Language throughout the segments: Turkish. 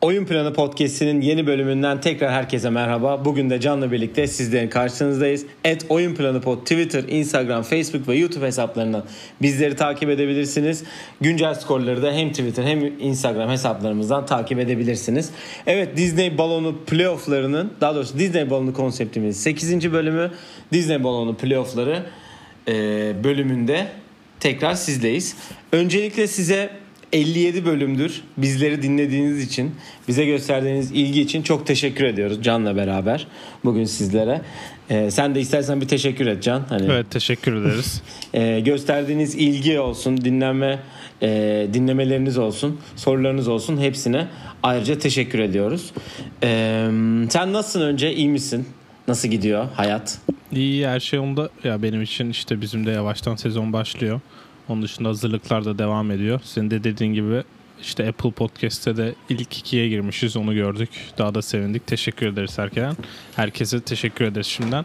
Oyun Planı Podcast'inin yeni bölümünden tekrar herkese merhaba. Bugün de Can'la birlikte sizlerin karşınızdayız. Et Oyun Planı Pod Twitter, Instagram, Facebook ve YouTube hesaplarından bizleri takip edebilirsiniz. Güncel skorları da hem Twitter hem Instagram hesaplarımızdan takip edebilirsiniz. Evet Disney balonu playofflarının daha doğrusu Disney balonu konseptimiz 8. bölümü Disney balonu playoffları bölümünde tekrar sizdeyiz. Öncelikle size 57 bölümdür bizleri dinlediğiniz için, bize gösterdiğiniz ilgi için çok teşekkür ediyoruz Can'la beraber bugün sizlere. Ee, sen de istersen bir teşekkür et Can. Hani, evet teşekkür ederiz. e, gösterdiğiniz ilgi olsun, dinlenme e, dinlemeleriniz olsun, sorularınız olsun hepsine ayrıca teşekkür ediyoruz. E, sen nasılsın önce? İyi misin? Nasıl gidiyor hayat? İyi her şey onda. Ya benim için işte bizim de yavaştan sezon başlıyor. Onun dışında hazırlıklar da devam ediyor. Senin de dediğin gibi işte Apple Podcast'te de ilk ikiye girmişiz onu gördük. Daha da sevindik. Teşekkür ederiz herkese. Herkese teşekkür ederiz şimdiden.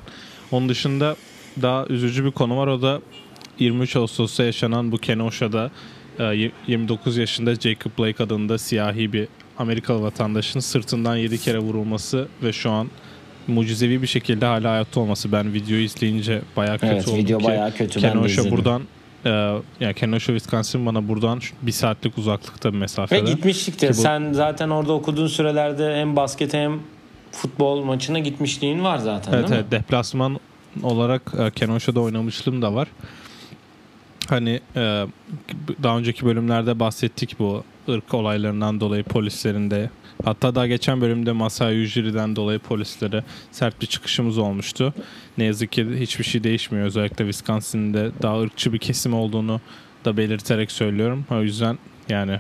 Onun dışında daha üzücü bir konu var. O da 23 Ağustos'ta yaşanan bu Kenosa'da 29 e, yaşında Jacob Blake adında siyahi bir Amerikalı vatandaşın sırtından 7 kere vurulması ve şu an mucizevi bir şekilde hala hayatta olması. Ben videoyu izleyince bayağı kötü evet, oldum video ki. bayağı kötü. Kenosha buradan ee, yani Kenosha, Wisconsin bana buradan bir saatlik uzaklıkta bir mesafede. Ve gitmiştik de. Bu... Sen zaten orada okuduğun sürelerde hem basket hem futbol maçına gitmişliğin var zaten evet, değil evet, mi? Deplasman olarak e, Kenosa'da oynamışlığım da var. Hani e, daha önceki bölümlerde bahsettik bu ırk olaylarından dolayı polislerin de Hatta daha geçen bölümde Masai Ujiri'den dolayı polislere sert bir çıkışımız olmuştu. Ne yazık ki hiçbir şey değişmiyor. Özellikle Wisconsin'de daha ırkçı bir kesim olduğunu da belirterek söylüyorum. O yüzden yani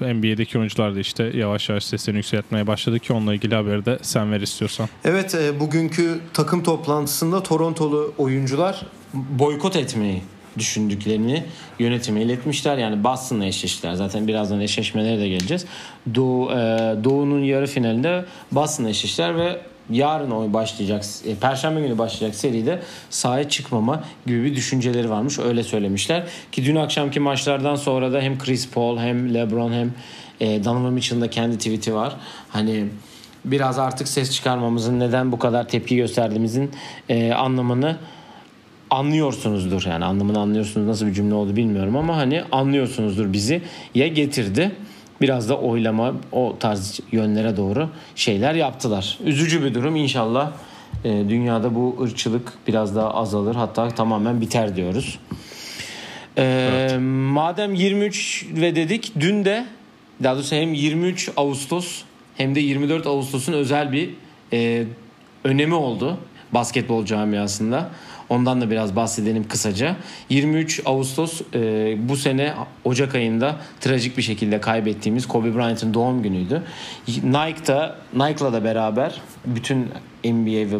NBA'deki oyuncular da işte yavaş yavaş seslerini yükseltmeye başladı ki onunla ilgili haberi de sen ver istiyorsan. Evet e, bugünkü takım toplantısında Torontolu oyuncular boykot etmeyi düşündüklerini yönetime iletmişler. Yani Boston'la eşleştiler. Zaten birazdan eşleşmelere de geleceğiz. Doğu, e, Doğu'nun yarı finalinde Boston'la eşleştiler ve yarın oy başlayacak, e, perşembe günü başlayacak seride sahaya çıkmama gibi bir düşünceleri varmış. Öyle söylemişler. Ki dün akşamki maçlardan sonra da hem Chris Paul hem LeBron hem e, Donovan Mitchell'ın da kendi tweet'i var. Hani biraz artık ses çıkarmamızın neden bu kadar tepki gösterdiğimizin e, anlamını anlıyorsunuzdur yani anlamını anlıyorsunuz nasıl bir cümle oldu bilmiyorum ama hani anlıyorsunuzdur bizi ya getirdi biraz da oylama o tarz yönlere doğru şeyler yaptılar. Üzücü bir durum inşallah e, dünyada bu ırkçılık biraz daha azalır hatta tamamen biter diyoruz. E, evet. Madem 23 ve dedik dün de daha doğrusu hem 23 Ağustos hem de 24 Ağustos'un özel bir e, önemi oldu basketbol camiasında. Ondan da biraz bahsedelim kısaca. 23 Ağustos e, bu sene Ocak ayında trajik bir şekilde kaybettiğimiz Kobe Bryant'ın doğum günüydü. Nike'da Nike'la da beraber bütün NBA ve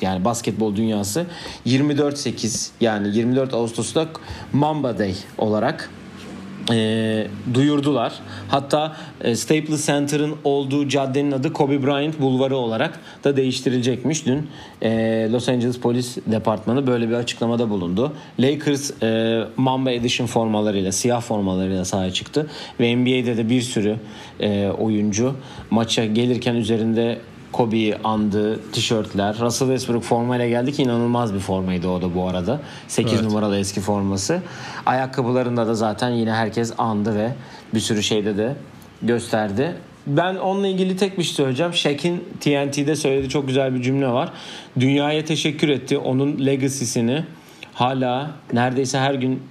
yani basketbol dünyası 24-8 yani 24 Ağustos'ta Mamba Day olarak e, duyurdular. Hatta e, Staples Center'ın olduğu caddenin adı Kobe Bryant Bulvarı olarak da değiştirilecekmiş. Dün e, Los Angeles Polis Departmanı böyle bir açıklamada bulundu. Lakers e, Mamba Edition formalarıyla, siyah formalarıyla sahaya çıktı. Ve NBA'de de bir sürü e, oyuncu maça gelirken üzerinde Kobe'yi andığı tişörtler. Russell Westbrook formayla geldi ki inanılmaz bir formaydı o da bu arada. 8 evet. numaralı eski forması. Ayakkabılarında da zaten yine herkes andı ve bir sürü şeyde de gösterdi. Ben onunla ilgili tek bir şey söyleyeceğim. Shaq'in TNT'de söylediği çok güzel bir cümle var. Dünyaya teşekkür etti. Onun legacy'sini hala neredeyse her gün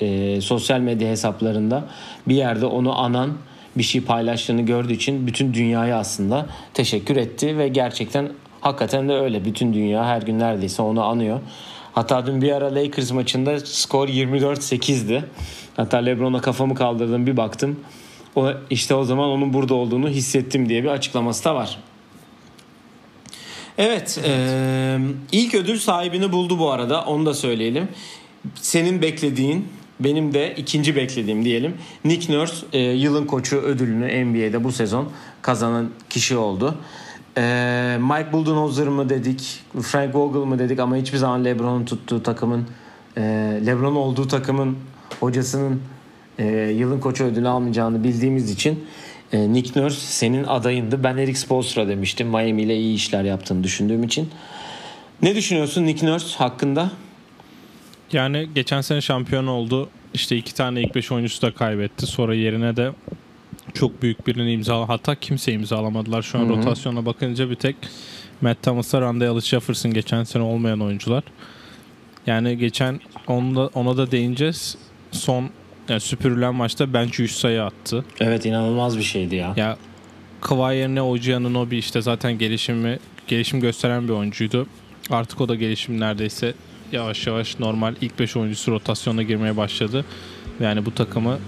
e, sosyal medya hesaplarında bir yerde onu anan bir şey paylaştığını gördüğü için bütün dünyaya aslında teşekkür etti ve gerçekten hakikaten de öyle. Bütün dünya her gün neredeyse onu anıyor. Hatta dün bir ara Lakers maçında skor 24-8'di. Hatta LeBron'a kafamı kaldırdım bir baktım. O işte o zaman onun burada olduğunu hissettim diye bir açıklaması da var. Evet, evet. E, ilk ödül sahibini buldu bu arada. Onu da söyleyelim. Senin beklediğin benim de ikinci beklediğim diyelim. Nick Nurse e, yılın koçu ödülünü NBA'de bu sezon kazanan kişi oldu. E, Mike Budenholzer mı dedik, Frank Vogel mı dedik ama hiçbir zaman LeBron'un tuttuğu takımın, e, LeBron olduğu takımın hocasının yılın koçu ödülünü almayacağını bildiğimiz için Nick Nurse senin adayındı. Ben Eric Spoelstra demiştim. Miami ile iyi işler yaptığını düşündüğüm için. Ne düşünüyorsun Nick Nurse hakkında? Yani geçen sene şampiyon oldu. İşte iki tane ilk beş oyuncusu da kaybetti. Sonra yerine de çok büyük birini imzala hatta kimse imzalamadılar. Şu an Hı hı. rotasyona bakınca bir tek Matt Thomas'la Randy Jefferson geçen sene olmayan oyuncular. Yani geçen onda, ona da değineceğiz. Son yani süpürülen maçta bence 100 sayı attı. Evet inanılmaz bir şeydi ya. Ya Kawhi yerine Oji Anunoby işte zaten gelişimi gelişim gösteren bir oyuncuydu. Artık o da gelişim neredeyse yavaş yavaş normal ilk 5 oyuncusu rotasyona girmeye başladı. Yani bu takımı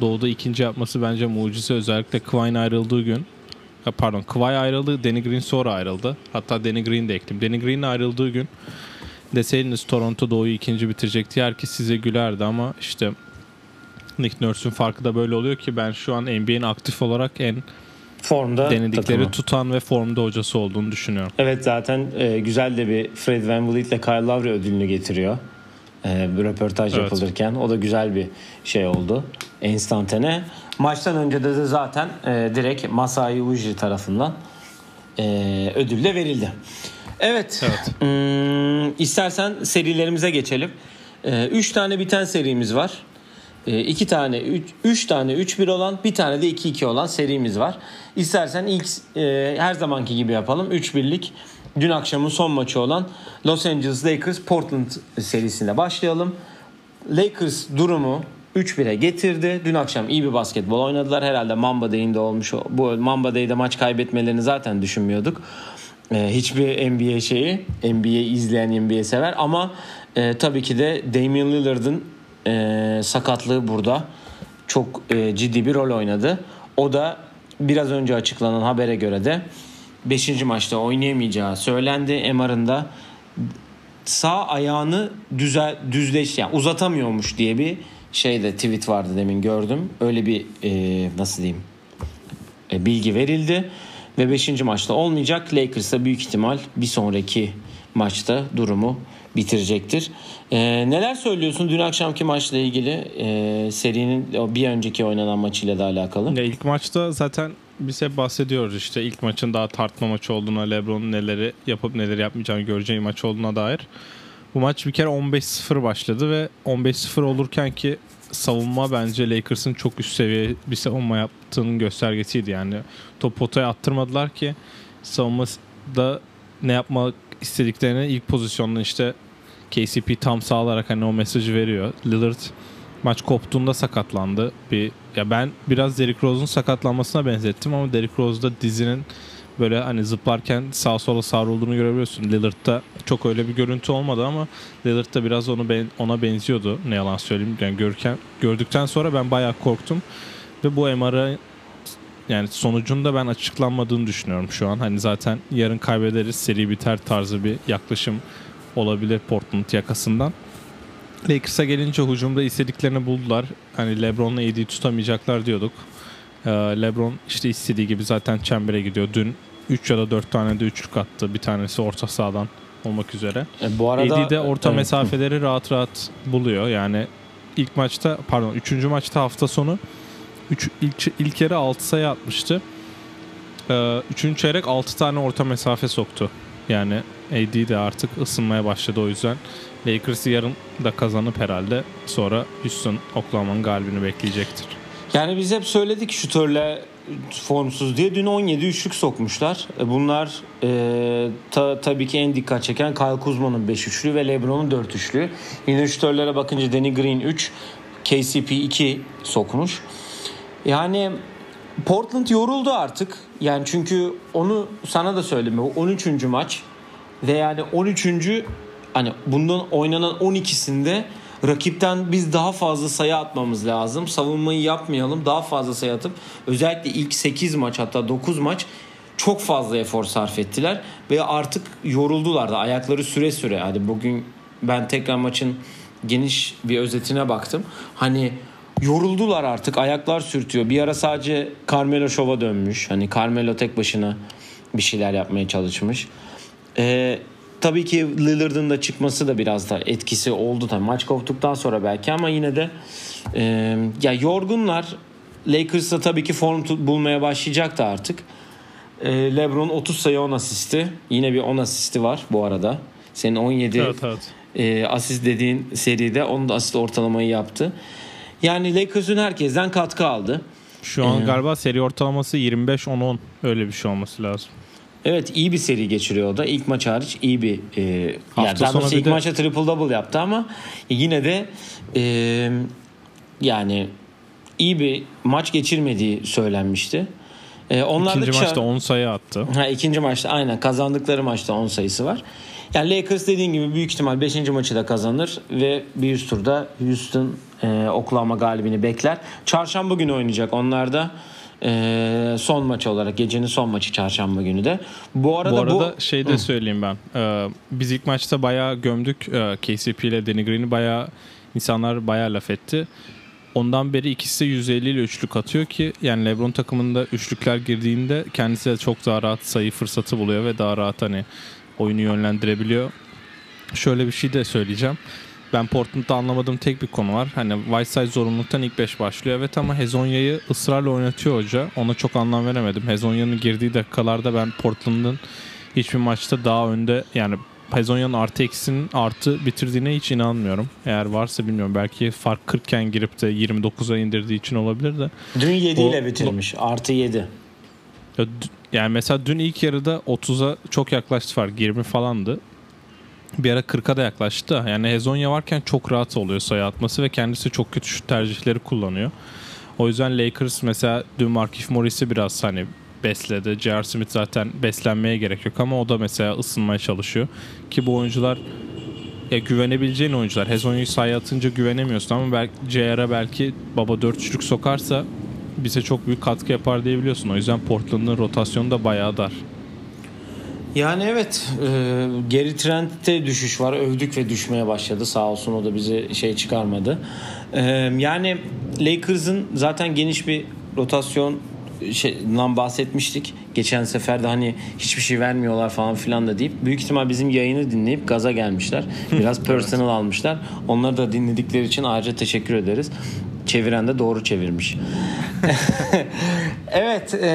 doğuda ikinci yapması bence mucize. Özellikle Kawhi'nin ayrıldığı gün pardon Kawhi ayrıldı. Danny Green sonra ayrıldı. Hatta Danny Green de ekleyeyim. Danny Green'in ayrıldığı gün deseydiniz Toronto Doğu'yu ikinci bitirecekti. Herkes size gülerdi ama işte Nick Nurse'ün farkı da böyle oluyor ki ben şu an NBA'in aktif olarak en Formda denedikleri takımı. tutan ve formda hocası olduğunu düşünüyorum. Evet zaten e, güzel de bir Fred VanVleet ile Kyle Lowry ödülünü getiriyor. E, bir röportaj Evet. yapılırken. O da güzel bir şey oldu. Enstantane. Maçtan önce de, de zaten e, direkt Masai Ujiri tarafından e, ödül de verildi. Evet. Evet. Hmm, istersen serilerimize geçelim. E, üç tane biten serimiz var. E, iki tane, üç, tane 3-1 olan, bir tane de 2-2 olan serimiz var. İstersen ilk e, her zamanki gibi yapalım. 3-1'lik dün akşamın son maçı olan Los Angeles Lakers Portland serisinde başlayalım. Lakers durumu 3-1'e getirdi. Dün akşam iyi bir basketbol oynadılar. Herhalde Mamba Day'inde olmuş. Bu Mamba Day'de maç kaybetmelerini zaten düşünmüyorduk. Ee, hiçbir NBA şeyi, NBA izleyen NBA sever ama e, tabii ki de Damian Lillard'ın e, sakatlığı burada çok e, ciddi bir rol oynadı. O da biraz önce açıklanan habere göre de 5. maçta oynayamayacağı söylendi. MR'ın sağ ayağını düze, düzleş yani uzatamıyormuş diye bir şey de tweet vardı demin gördüm. Öyle bir e, nasıl diyeyim e, bilgi verildi ve 5. maçta olmayacak. Lakers da büyük ihtimal bir sonraki maçta durumu bitirecektir. E, neler söylüyorsun dün akşamki maçla ilgili e, serinin bir önceki oynanan maçıyla da alakalı? Ya ilk maçta zaten biz hep bahsediyoruz işte ilk maçın daha tartma maçı olduğuna, LeBron'un neleri yapıp neleri yapmayacağını göreceği maç olduğuna dair. Bu maç bir kere 15-0 başladı ve 15-0 olurken ki savunma bence Lakers'ın çok üst seviye bir savunma yaptığının göstergesiydi. Yani top potaya attırmadılar ki savunmada ne yapmak istediklerini ilk pozisyonda işte KCP tam sağlarak hani o mesajı veriyor. Lillard maç koptuğunda sakatlandı. Bir ya ben biraz Derrick Rose'un sakatlanmasına benzettim ama Derrick Rose'da dizinin böyle hani zıplarken sağ sola savrulduğunu görebiliyorsun. Lillard'da çok öyle bir görüntü olmadı ama Lillard'da biraz onu ben, ona benziyordu. Ne yalan söyleyeyim. Yani görürken gördükten sonra ben bayağı korktum ve bu MR'a yani sonucun da ben açıklanmadığını düşünüyorum şu an. Hani zaten yarın kaybederiz seri biter tarzı bir yaklaşım olabilir Portland yakasından. Lakers'a gelince hücumda istediklerini buldular. Hani LeBron'la AD'yi tutamayacaklar diyorduk. Ee, LeBron işte istediği gibi zaten çembere gidiyor. Dün 3 ya da 4 tane de üçlük attı. Bir tanesi orta sahadan olmak üzere. E, bu arada AD de orta Evet. mesafeleri rahat rahat buluyor. Yani ilk maçta pardon 3. maçta hafta sonu 3 ilk, ilk yarı 6 sayı atmıştı. Ee, üçüncü çeyrek 6 tane orta mesafe soktu. Yani AD de artık ısınmaya başladı o yüzden. Lakers yarın da kazanıp herhalde sonra Houston Oklahoma'nın galibini bekleyecektir. Yani biz hep söyledik şutörle formsuz diye. Dün 17 üçlük sokmuşlar. E, Bunlar e, ta, tabii ki en dikkat çeken Kyle Kuzma'nın 5 üçlü ve LeBron'un 4 üçlü. Yine şutörlere bakınca Danny Green 3, KCP 2 sokmuş. Yani Portland yoruldu artık. Yani çünkü onu sana da söyledim. Bu 13. maç ve yani 13. hani bundan oynanan 12'sinde rakipten biz daha fazla sayı atmamız lazım. Savunmayı yapmayalım. Daha fazla sayı atıp özellikle ilk 8 maç hatta 9 maç çok fazla efor sarf ettiler ve artık yoruldular da ayakları süre süre. Hadi bugün ben tekrar maçın geniş bir özetine baktım. Hani yoruldular artık. Ayaklar sürtüyor. Bir ara sadece Carmelo şova dönmüş. Hani Carmelo tek başına bir şeyler yapmaya çalışmış. Ee, tabii ki Lillard'ın da çıkması da biraz da etkisi oldu tabii. Maç koptuktan sonra belki ama yine de e, ya yorgunlar Lakers da tabii ki form tut- bulmaya başlayacaktı artık. Ee, LeBron 30 sayı 10 asisti. Yine bir 10 asisti var bu arada. Senin 17 Evet evet. e, asist dediğin seride onun da asist ortalamayı yaptı. Yani Lakers'ın herkesten katkı aldı. Şu an Ee, galiba seri ortalaması 25-10-10 öyle bir şey olması lazım. Evet iyi bir seri geçiriyor o da. İlk maç hariç iyi bir e, yani Hafta doğrusu sonu ilk de- maçta triple double yaptı ama yine de e, yani iyi bir maç geçirmediği söylenmişti. E, onlar İkinci da maçta 10 sayı attı. Ha, ikinci maçta aynen kazandıkları maçta 10 sayısı var. Yani Lakers dediğin gibi büyük ihtimal 5. maçı da kazanır ve bir üst turda Houston e, Oklahoma galibini bekler. Çarşamba günü oynayacak onlar da e, son maç olarak gecenin son maçı çarşamba günü de. Bu arada Bu bu, arada şey de söyleyeyim ben. Ee, biz ilk maçta bayağı gömdük ee, KCP ile Danny Green'i bayağı insanlar bayağı laf etti. Ondan beri ikisi de 150 ile üçlük atıyor ki yani LeBron takımında üçlükler girdiğinde kendisi de çok daha rahat sayı fırsatı buluyor ve daha rahat hani oyunu yönlendirebiliyor. Şöyle bir şey de söyleyeceğim. Ben Portland'da anlamadığım tek bir konu var. Hani Whiteside zorunluluktan ilk 5 başlıyor. Evet ama Hezonya'yı ısrarla oynatıyor hoca. Ona çok anlam veremedim. Hezonya'nın girdiği dakikalarda ben Portland'ın hiçbir maçta daha önde yani Hezonya'nın artı eksinin artı bitirdiğine hiç inanmıyorum. Eğer varsa bilmiyorum. Belki fark 40 iken girip de 29'a indirdiği için olabilir de. dün 7 ile bitirmiş. Artı 7. Ya Yani mesela dün ilk yarıda 30'a çok yaklaştı fark. 20 falandı. Bir ara 40'a da yaklaştı. Yani Hezonya varken çok rahat oluyor sayı atması ve kendisi çok kötü şut tercihleri kullanıyor. O yüzden Lakers mesela dün Markif Morris'i biraz hani besledi. J.R. Smith zaten beslenmeye gerek yok ama o da mesela ısınmaya çalışıyor. Ki bu oyuncular ya güvenebileceğin oyuncular. Hezonya'yı sahaya atınca güvenemiyorsun ama belki JR'a belki baba 4 üçlük sokarsa bize çok büyük katkı yapar diyebiliyorsun. O yüzden Portland'ın rotasyonu da bayağı dar. Yani evet e, geri trendte düşüş var. Övdük ve düşmeye başladı. Sağ olsun o da bizi şey çıkarmadı. E, yani Lakers'ın zaten geniş bir rotasyon şeyden bahsetmiştik. Geçen sefer de hani hiçbir şey vermiyorlar falan filan da deyip büyük ihtimal bizim yayını dinleyip gaza gelmişler. Biraz personal almışlar. Onları da dinledikleri için ayrıca teşekkür ederiz. Çeviren de doğru çevirmiş. evet. E,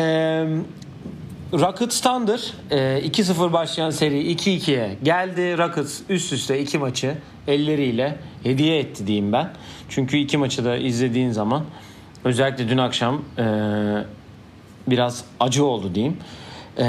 Rockets Thunder e, 2-0 başlayan seri 2-2'ye geldi. Rockets üst üste iki maçı elleriyle hediye etti diyeyim ben. Çünkü iki maçı da izlediğin zaman özellikle dün akşam e, biraz acı oldu diyeyim. E,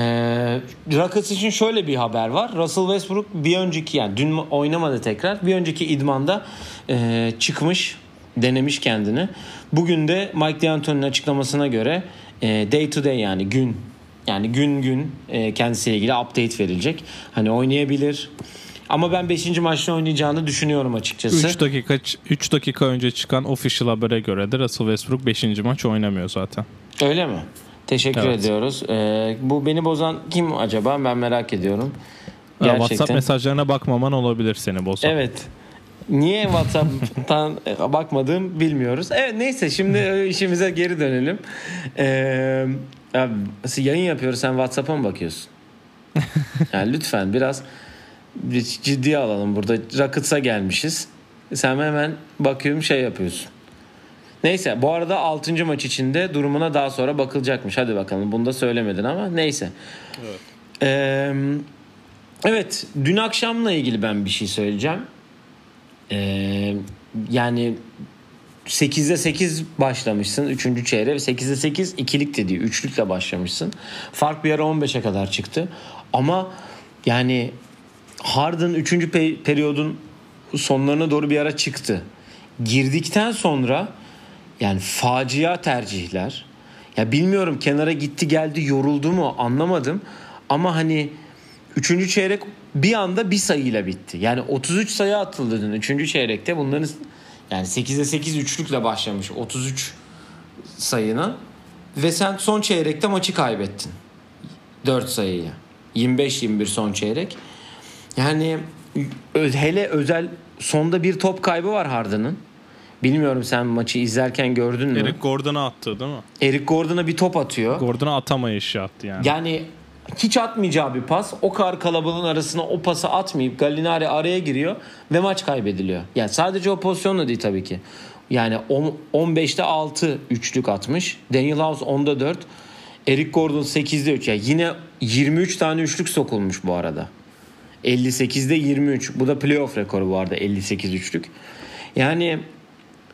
Rockets için şöyle bir haber var. Russell Westbrook bir önceki yani dün oynamadı tekrar. Bir önceki idmanda e, çıkmış denemiş kendini. Bugün de Mike D'Antoni'nin açıklamasına göre e, day to day yani gün yani gün gün e, kendisiyle ilgili update verilecek. Hani oynayabilir. Ama ben 5. maçta oynayacağını düşünüyorum açıkçası. 3 dakika 3 dakika önce çıkan official habere göre de Russell Westbrook 5. maç oynamıyor zaten. Öyle mi? Teşekkür Evet. ediyoruz. E, bu beni bozan kim acaba? Ben merak ediyorum. Gerçekten. WhatsApp mesajlarına bakmaman olabilir seni bozan. Evet. Niye WhatsApp'tan e, bakmadığım bilmiyoruz. Evet neyse şimdi e, işimize geri dönelim. Ee, abi, yayın yapıyoruz sen WhatsApp'a mı bakıyorsun? Yani lütfen biraz bir ciddiye alalım burada. Rockets'a gelmişiz. Sen hemen bakıyorum şey yapıyorsun. Neyse bu arada 6. maç içinde durumuna daha sonra bakılacakmış. Hadi bakalım bunu da söylemedin ama neyse. Ee, evet dün akşamla ilgili ben bir şey söyleyeceğim. Ee, yani 8'de 8 başlamışsın 3. çeyreğe. 8'de 8 ikilik dediği üçlükle başlamışsın. Fark bir ara 15'e kadar çıktı. Ama yani Harden 3. pe- periyodun sonlarına doğru bir ara çıktı. Girdikten sonra yani facia tercihler. Ya bilmiyorum kenara gitti geldi yoruldu mu anlamadım. Ama hani 3. çeyrek bir anda bir sayıyla bitti. Yani 33 sayı atıldı dün 3. çeyrekte. Bunların yani 8'de 8 üçlükle başlamış 33 sayının. Ve sen son çeyrekte maçı kaybettin. 4 sayıyla. 25-21 son çeyrek. Yani hele özel sonda bir top kaybı var Harden'ın. Bilmiyorum sen maçı izlerken gördün mü? Eric Gordon'a attı değil mi? Eric Gordon'a bir top atıyor. Gordon'a atamayışı attı yani. Yani hiç atmayacağı bir pas. O kadar kalabalığın arasına o pası atmayıp Gallinari araya giriyor ve maç kaybediliyor. Yani sadece o pozisyonla değil tabii ki. Yani 15'te 6 üçlük atmış. Daniel House 10'da 4. Eric Gordon 8'de 3. Yani yine 23 tane üçlük sokulmuş bu arada. 58'de 23. Bu da playoff rekoru bu arada 58 üçlük. Yani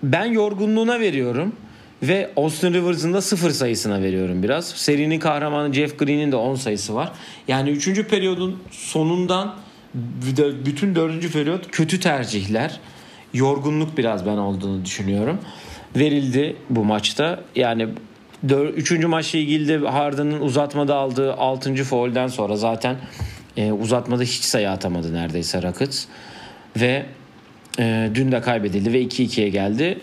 ben yorgunluğuna veriyorum ve Austin Rivers'ın da 0 sayısına veriyorum biraz. Serinin kahramanı Jeff Green'in de 10 sayısı var. Yani 3. periyodun sonundan bütün 4. periyot kötü tercihler. Yorgunluk biraz ben olduğunu düşünüyorum. Verildi bu maçta. Yani Üçüncü maçla ilgili de Harden'ın uzatmada aldığı 6. foul'den sonra zaten e, uzatmada hiç sayı atamadı neredeyse Rockets. Ve e, dün de kaybedildi ve 2-2'ye geldi.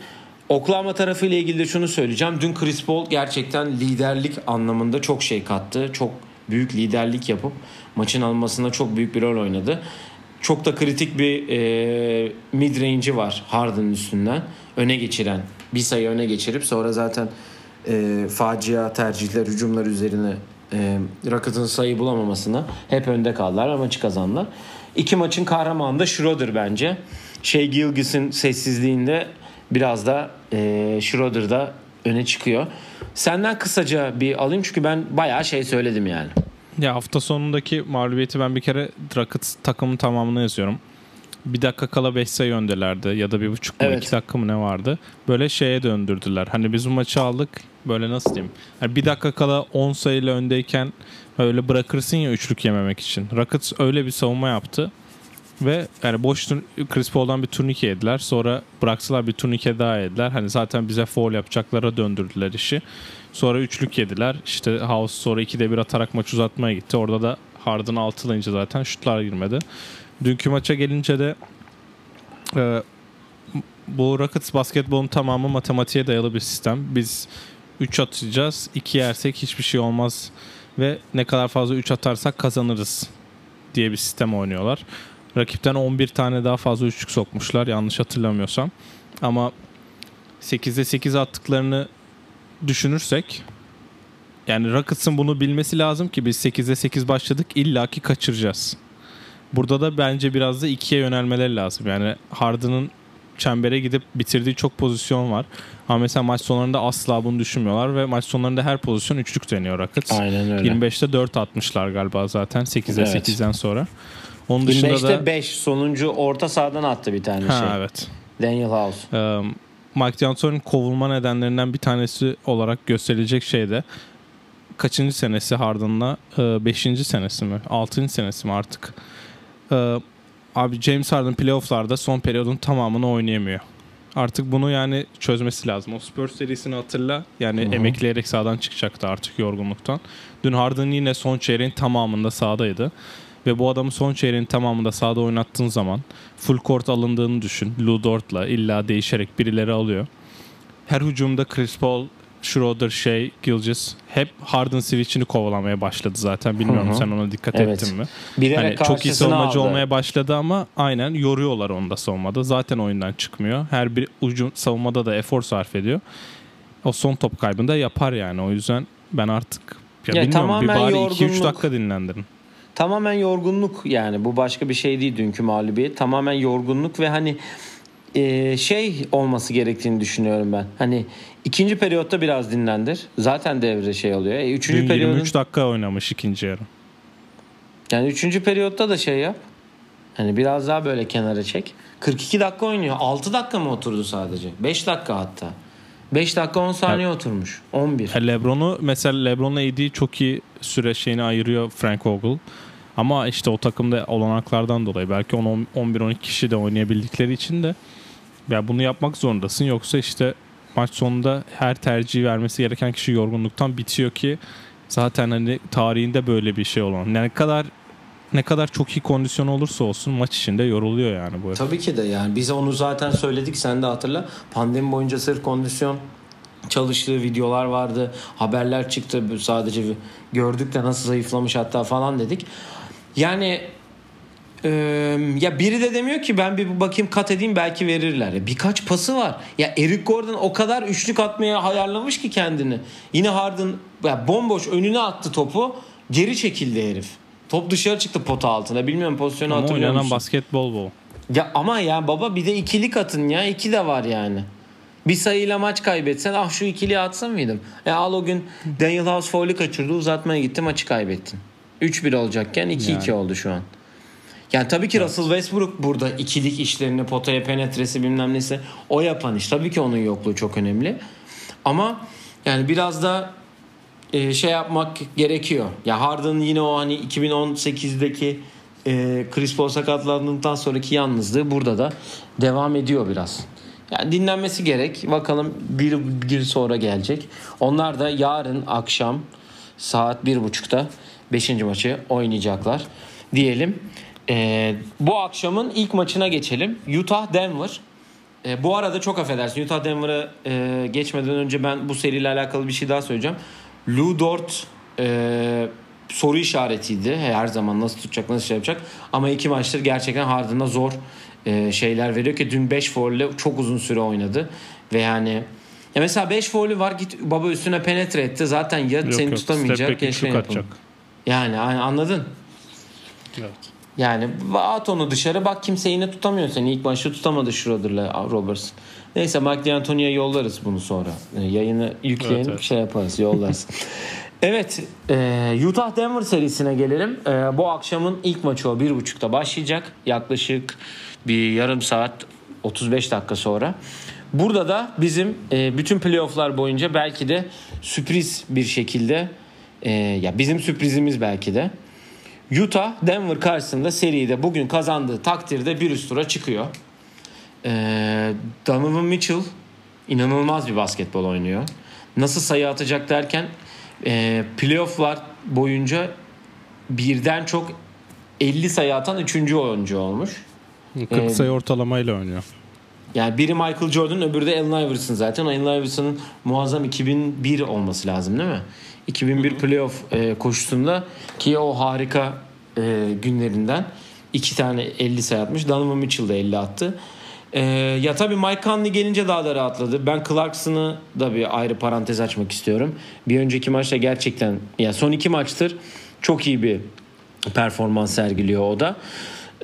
Oklahoma tarafı ile ilgili de şunu söyleyeceğim. Dün Chris Paul gerçekten liderlik anlamında çok şey kattı. Çok büyük liderlik yapıp maçın almasında çok büyük bir rol oynadı. Çok da kritik bir e, mid range'i var Harden'ın üstünden. Öne geçiren. Bir sayı öne geçirip sonra zaten e, facia tercihler, hücumlar üzerine e, Rockets'ın sayı bulamamasına hep önde kaldılar ama maçı kazandılar. İki maçın kahramanı da Schroeder bence. Şey Gilgis'in sessizliğinde biraz da e, Schroeder öne çıkıyor. Senden kısaca bir alayım çünkü ben bayağı şey söyledim yani. Ya hafta sonundaki mağlubiyeti ben bir kere Rockets takımın tamamını yazıyorum bir dakika kala 5 sayı öndelerdi ya da bir buçuk mu evet. iki dakika mı ne vardı. Böyle şeye döndürdüler. Hani biz bu maçı aldık böyle nasıl diyeyim. Yani bir dakika kala 10 sayıyla öndeyken öyle bırakırsın ya üçlük yememek için. Rockets öyle bir savunma yaptı. Ve yani boş Chris Paul'dan bir turnike yediler. Sonra bıraksalar bir turnike daha yediler. Hani zaten bize foul yapacaklara döndürdüler işi. Sonra üçlük yediler. İşte House sonra 2'de bir atarak maç uzatmaya gitti. Orada da Harden altılayınca zaten şutlar girmedi. Dünkü maça gelince de e, bu Rockets basketbolun tamamı matematiğe dayalı bir sistem. Biz 3 atacağız. 2 yersek hiçbir şey olmaz ve ne kadar fazla 3 atarsak kazanırız diye bir sistem oynuyorlar. Rakipten 11 tane daha fazla üçlük sokmuşlar yanlış hatırlamıyorsam. Ama 8'de 8 attıklarını düşünürsek yani Rockets'ın bunu bilmesi lazım ki biz 8'de 8 başladık illaki kaçıracağız. Burada da bence biraz da ikiye yönelmeleri lazım. Yani Harden'ın çembere gidip bitirdiği çok pozisyon var. Ama mesela maç sonlarında asla bunu düşünmüyorlar ve maç sonlarında her pozisyon üçlük deniyor Rockets. Aynen öyle. 25'te 4 atmışlar galiba zaten 8'e evet. 8'den sonra. Onun dışında 25'te da 5 sonuncu orta sahadan attı bir tane ha, şey. Evet. Daniel House. Um, Mike D'Antoni'nin kovulma nedenlerinden bir tanesi olarak gösterilecek şey de kaçıncı senesi Harden'la? Beşinci senesi mi? Altıncı senesi mi artık? Ee, abi James Harden playofflarda son periyodun tamamını oynayamıyor. Artık bunu yani çözmesi lazım. O Spurs serisini hatırla. Yani Hı-hı. emekleyerek sağdan çıkacaktı artık yorgunluktan. Dün Harden yine son çeyreğin tamamında sahadaydı. Ve bu adamı son çeyreğin tamamında sahada oynattığın zaman full court alındığını düşün. Lou Dort'la illa değişerek birileri alıyor. Her hücumda Chris Paul Schroeder, şey, Gilgis hep Harden switch'ini kovalamaya başladı zaten. Bilmiyorum Hı-hı. sen ona dikkat evet. ettin mi? hani çok iyi savunmacı aldı. olmaya başladı ama aynen yoruyorlar onda savunmada. Zaten oyundan çıkmıyor. Her bir ucu savunmada da efor sarf ediyor. O son top kaybında yapar yani. O yüzden ben artık ya, ya bilmiyorum bir bari 2-3 dakika dinlendirin. Tamamen yorgunluk yani bu başka bir şey değil dünkü mağlubiyet. Tamamen yorgunluk ve hani e, şey olması gerektiğini düşünüyorum ben. Hani ikinci periyotta biraz dinlendir. Zaten devre şey oluyor. E, üçüncü Dün 23 dakika oynamış ikinci yarı. Yani üçüncü periyotta da şey yap. Hani biraz daha böyle kenara çek. 42 dakika oynuyor. 6 dakika mı oturdu sadece? 5 dakika hatta. 5 dakika 10 saniye ya, oturmuş. 11. Lebron'u mesela Lebron'la AD çok iyi süre şeyini ayırıyor Frank Vogel. Ama işte o takımda olanaklardan dolayı belki 11-12 kişi de oynayabildikleri için de ya bunu yapmak zorundasın. Yoksa işte maç sonunda her tercihi vermesi gereken kişi yorgunluktan bitiyor ki zaten hani tarihinde böyle bir şey olan. Ne kadar ne kadar çok iyi kondisyon olursa olsun maç içinde yoruluyor yani bu. Tabii ki de yani biz onu zaten söyledik sen de hatırla. Pandemi boyunca sırf kondisyon çalıştığı videolar vardı. Haberler çıktı sadece gördük de nasıl zayıflamış hatta falan dedik. Yani ee, ya biri de demiyor ki ben bir bakayım kat edeyim belki verirler. Ya birkaç pası var. Ya Eric Gordon o kadar üçlük atmaya hayarlamış ki kendini. Yine Harden ya bomboş önüne attı topu. Geri çekildi herif. Top dışarı çıktı pota altına. Bilmiyorum pozisyonu ama hatırlıyor musun? basketbol bu. Ya ama ya baba bir de ikilik atın ya. iki de var yani. Bir sayıyla maç kaybetsen ah şu ikiliyi atsın mıydım? E al o gün Daniel House foul'ü kaçırdı uzatmaya gitti maçı kaybettin. 3-1 olacakken 2-2 Yani. oldu şu an. Yani tabii ki Russell Westbrook burada ikilik işlerini potaya penetresi bilmem nesi o yapan iş. Tabii ki onun yokluğu çok önemli. Ama yani biraz da e, şey yapmak gerekiyor. Ya Harden yine o hani 2018'deki e, Chris Paul sakatlandıktan sonraki yalnızlığı burada da devam ediyor biraz. Yani dinlenmesi gerek. Bakalım bir gün sonra gelecek. Onlar da yarın akşam saat bir buçukta 5. maçı oynayacaklar diyelim. E, bu akşamın ilk maçına geçelim. Utah Denver. E, bu arada çok affedersin. Utah Denver'a e, geçmeden önce ben bu seriyle alakalı bir şey daha söyleyeceğim. Lou Dort e, soru işaretiydi. Her zaman nasıl tutacak, nasıl şey yapacak. Ama iki maçtır gerçekten Harden'a zor e, şeyler veriyor ki dün 5 foul çok uzun süre oynadı. Ve yani ya mesela 5 foul'ü var git baba üstüne penetre etti. Zaten ya Yok seni yok. tutamayacak ya şey şut yapın. Yani anladın? Evet. Yani at onu dışarı bak kimse yine tutamıyor seni. İlk başta tutamadı Schroeder'la Robertson. Neyse Mike D'Antoni'ye yollarız bunu sonra. E, yayını yükleyelim Evet, evet. şey yaparız yollarız. evet e, Utah Denver serisine gelelim. E, bu akşamın ilk maçı o 1.30'da başlayacak. Yaklaşık bir yarım saat 35 dakika sonra. Burada da bizim e, bütün playofflar boyunca belki de sürpriz bir şekilde e, ya bizim sürprizimiz belki de Utah Denver karşısında seride bugün kazandığı takdirde bir üst tura çıkıyor. Ee, Donovan Mitchell inanılmaz bir basketbol oynuyor. Nasıl sayı atacak derken e, playofflar boyunca birden çok 50 sayı atan 3. oyuncu olmuş. 40 Ee, sayı ortalamayla oynuyor. Yani biri Michael Jordan öbürü de Allen Iverson zaten. Allen Iverson'ın muazzam 2001 olması lazım değil mi? 2001 playoff e, koşusunda ki o harika e, günlerinden iki tane 50 sayı atmış. Donovan Mitchell de 50 attı. E, ya tabii Mike Conley gelince daha da rahatladı. Ben Clarkson'ı da bir ayrı parantez açmak istiyorum. Bir önceki maçta gerçekten ya son iki maçtır çok iyi bir performans sergiliyor o da.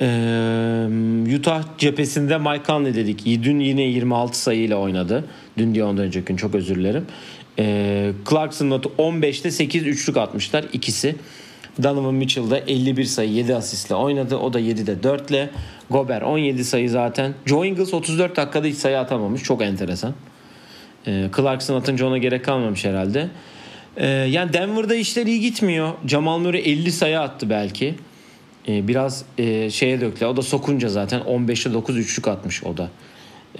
Ee, Utah cephesinde Mike Conley dedik. Dün yine 26 sayıyla oynadı. Dün diye ondan önceki gün çok özür dilerim. Ee, Clarkson notu 15'te 8 üçlük atmışlar ikisi. Donovan Mitchell da 51 sayı 7 asistle oynadı. O da 7'de 4 ile. Gober 17 sayı zaten. Joe Ingles 34 dakikada hiç sayı atamamış. Çok enteresan. Ee, Clarkson atınca ona gerek kalmamış herhalde. Ee, yani Denver'da işler iyi gitmiyor. Jamal Murray 50 sayı attı belki. Ee, biraz e, şeye döktü. O da sokunca zaten 15'te 9 üçlük atmış o da.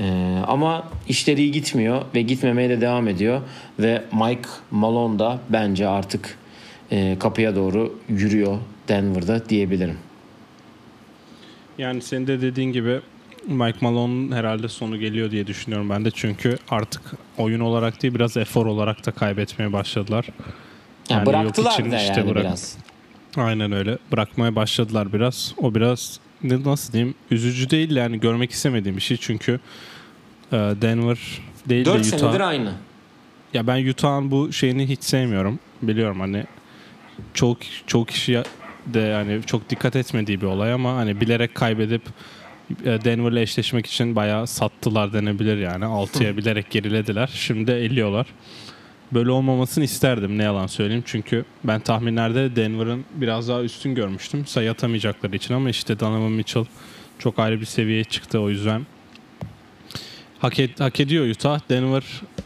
Ee, ama işleri iyi gitmiyor ve gitmemeye de devam ediyor. Ve Mike Malone da bence artık e, kapıya doğru yürüyor Denver'da diyebilirim. Yani senin de dediğin gibi Mike Malone'un herhalde sonu geliyor diye düşünüyorum ben de. Çünkü artık oyun olarak değil biraz efor olarak da kaybetmeye başladılar. Yani Yani bıraktılar da işte yani bırak- biraz. Aynen öyle. Bırakmaya başladılar biraz. O biraz nasıl diyeyim üzücü değil yani görmek istemediğim bir şey. Çünkü e, Denver değil 4 de senedir Utah. aynı. Ya ben Utah'ın bu şeyini hiç sevmiyorum. Biliyorum hani çok çok kişi de yani çok dikkat etmediği bir olay ama hani bilerek kaybedip e, Denver'la eşleşmek için bayağı sattılar denebilir yani. 6'ya bilerek gerilediler. Şimdi eliyorlar. Böyle olmamasını isterdim ne yalan söyleyeyim. Çünkü ben tahminlerde Denver'ın biraz daha üstün görmüştüm. Sayı atamayacakları için ama işte Donovan Mitchell çok ayrı bir seviyeye çıktı o yüzden. Hak, et, hak ediyor Utah. Denver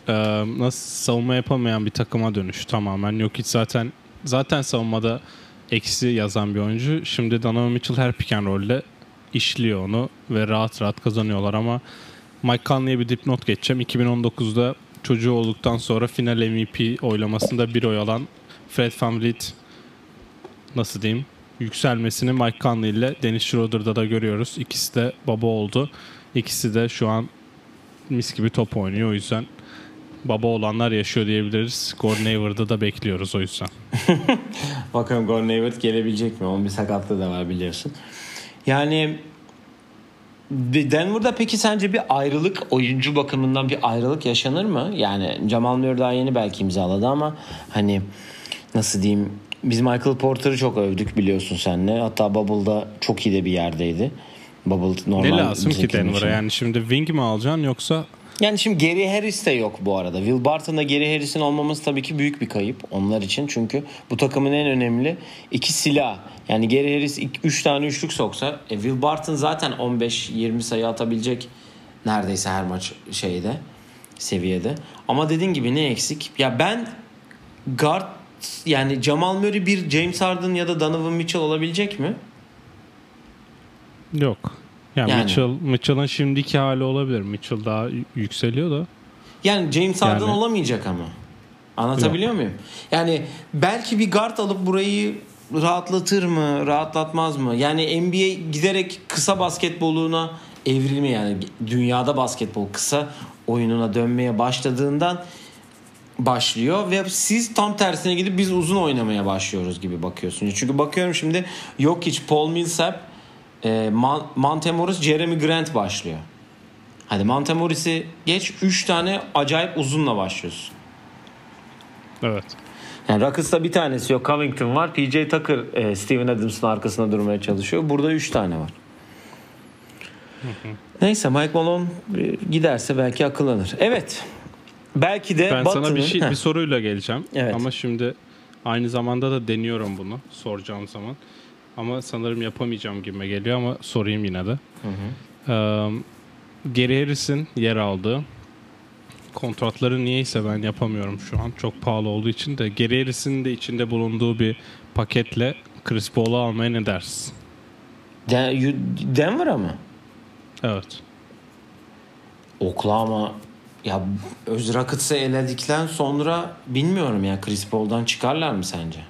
e, nasıl savunma yapamayan bir takıma dönüş tamamen. Yok hiç zaten zaten savunmada eksi yazan bir oyuncu. Şimdi Donovan Mitchell her pick and roll'de işliyor onu ve rahat rahat kazanıyorlar ama Mike Conley'e bir dipnot geçeceğim. 2019'da çocuğu olduktan sonra final MVP oylamasında bir oy alan Fred VanVleet nasıl diyeyim yükselmesini Mike Conley ile Dennis Schroeder'da da görüyoruz. İkisi de baba oldu. İkisi de şu an mis gibi top oynuyor o yüzden baba olanlar yaşıyor diyebiliriz. Gordon Hayward'ı da bekliyoruz o yüzden. Bakalım Gordon Hayward gelebilecek mi? Onun bir sakatlığı da var biliyorsun. Yani Denver'da peki sence bir ayrılık oyuncu bakımından bir ayrılık yaşanır mı? Yani Jamal Murray daha yeni belki imzaladı ama hani nasıl diyeyim biz Michael Porter'ı çok övdük biliyorsun senle. Hatta Bubble'da çok iyi de bir yerdeydi. Bubble normal ne lazım ki Denver'a? için. Yani şimdi wing mi alacaksın yoksa Yani şimdi Gary Harris de yok bu arada. Will Barton'da Gary Harris'in olmaması tabii ki büyük bir kayıp onlar için. Çünkü bu takımın en önemli iki silah. Yani Gary Harris 3 tane üçlük soksa e, Will Barton zaten 15-20 sayı atabilecek neredeyse her maç şeyde seviyede. Ama dediğin gibi ne eksik? Ya ben guard yani Jamal Murray bir James Harden ya da Donovan Mitchell olabilecek mi? Yok. Yani, Yani. Mitchell, Mitchell'ın şimdiki hali olabilir. Mitchell daha yükseliyor da. Yani James Harden Yani- olamayacak ama. Anlatabiliyor muyum? Yani belki bir guard alıp burayı rahatlatır mı, rahatlatmaz mı? Yani NBA giderek kısa basketboluna evrilme yani dünyada basketbol kısa oyununa dönmeye başladığından başlıyor ve siz tam tersine gidip biz uzun oynamaya başlıyoruz gibi bakıyorsunuz. Çünkü bakıyorum şimdi Jokic, Paul Millsap, e, Monte Morris, Jeremy Grant başlıyor. Hadi Monte Morris'i geç 3 tane acayip uzunla başlıyorsun. Evet. Yani Rockets'ta bir tanesi yok. Covington var. PJ Tucker e, Steven Adams'ın arkasında durmaya çalışıyor. Burada 3 tane var. Neyse Mike Malone e, giderse belki akıllanır. Evet. Belki de Ben sana bir şey bir soruyla geleceğim. Evet. Ama şimdi aynı zamanda da deniyorum bunu soracağım zaman. Ama sanırım yapamayacağım gibime geliyor ama sorayım yine de. Ee, Gary Harris'in yer aldığı kontratları niyeyse ben yapamıyorum şu an. Çok pahalı olduğu için de Gary Harris'in de içinde bulunduğu bir paketle Chris Paul'u almaya ne dersin? Den- Denver'a mı? Evet. Oklahoma ya öz Rockets'ı eledikten sonra bilmiyorum ya Chris Paul'dan çıkarlar mı sence?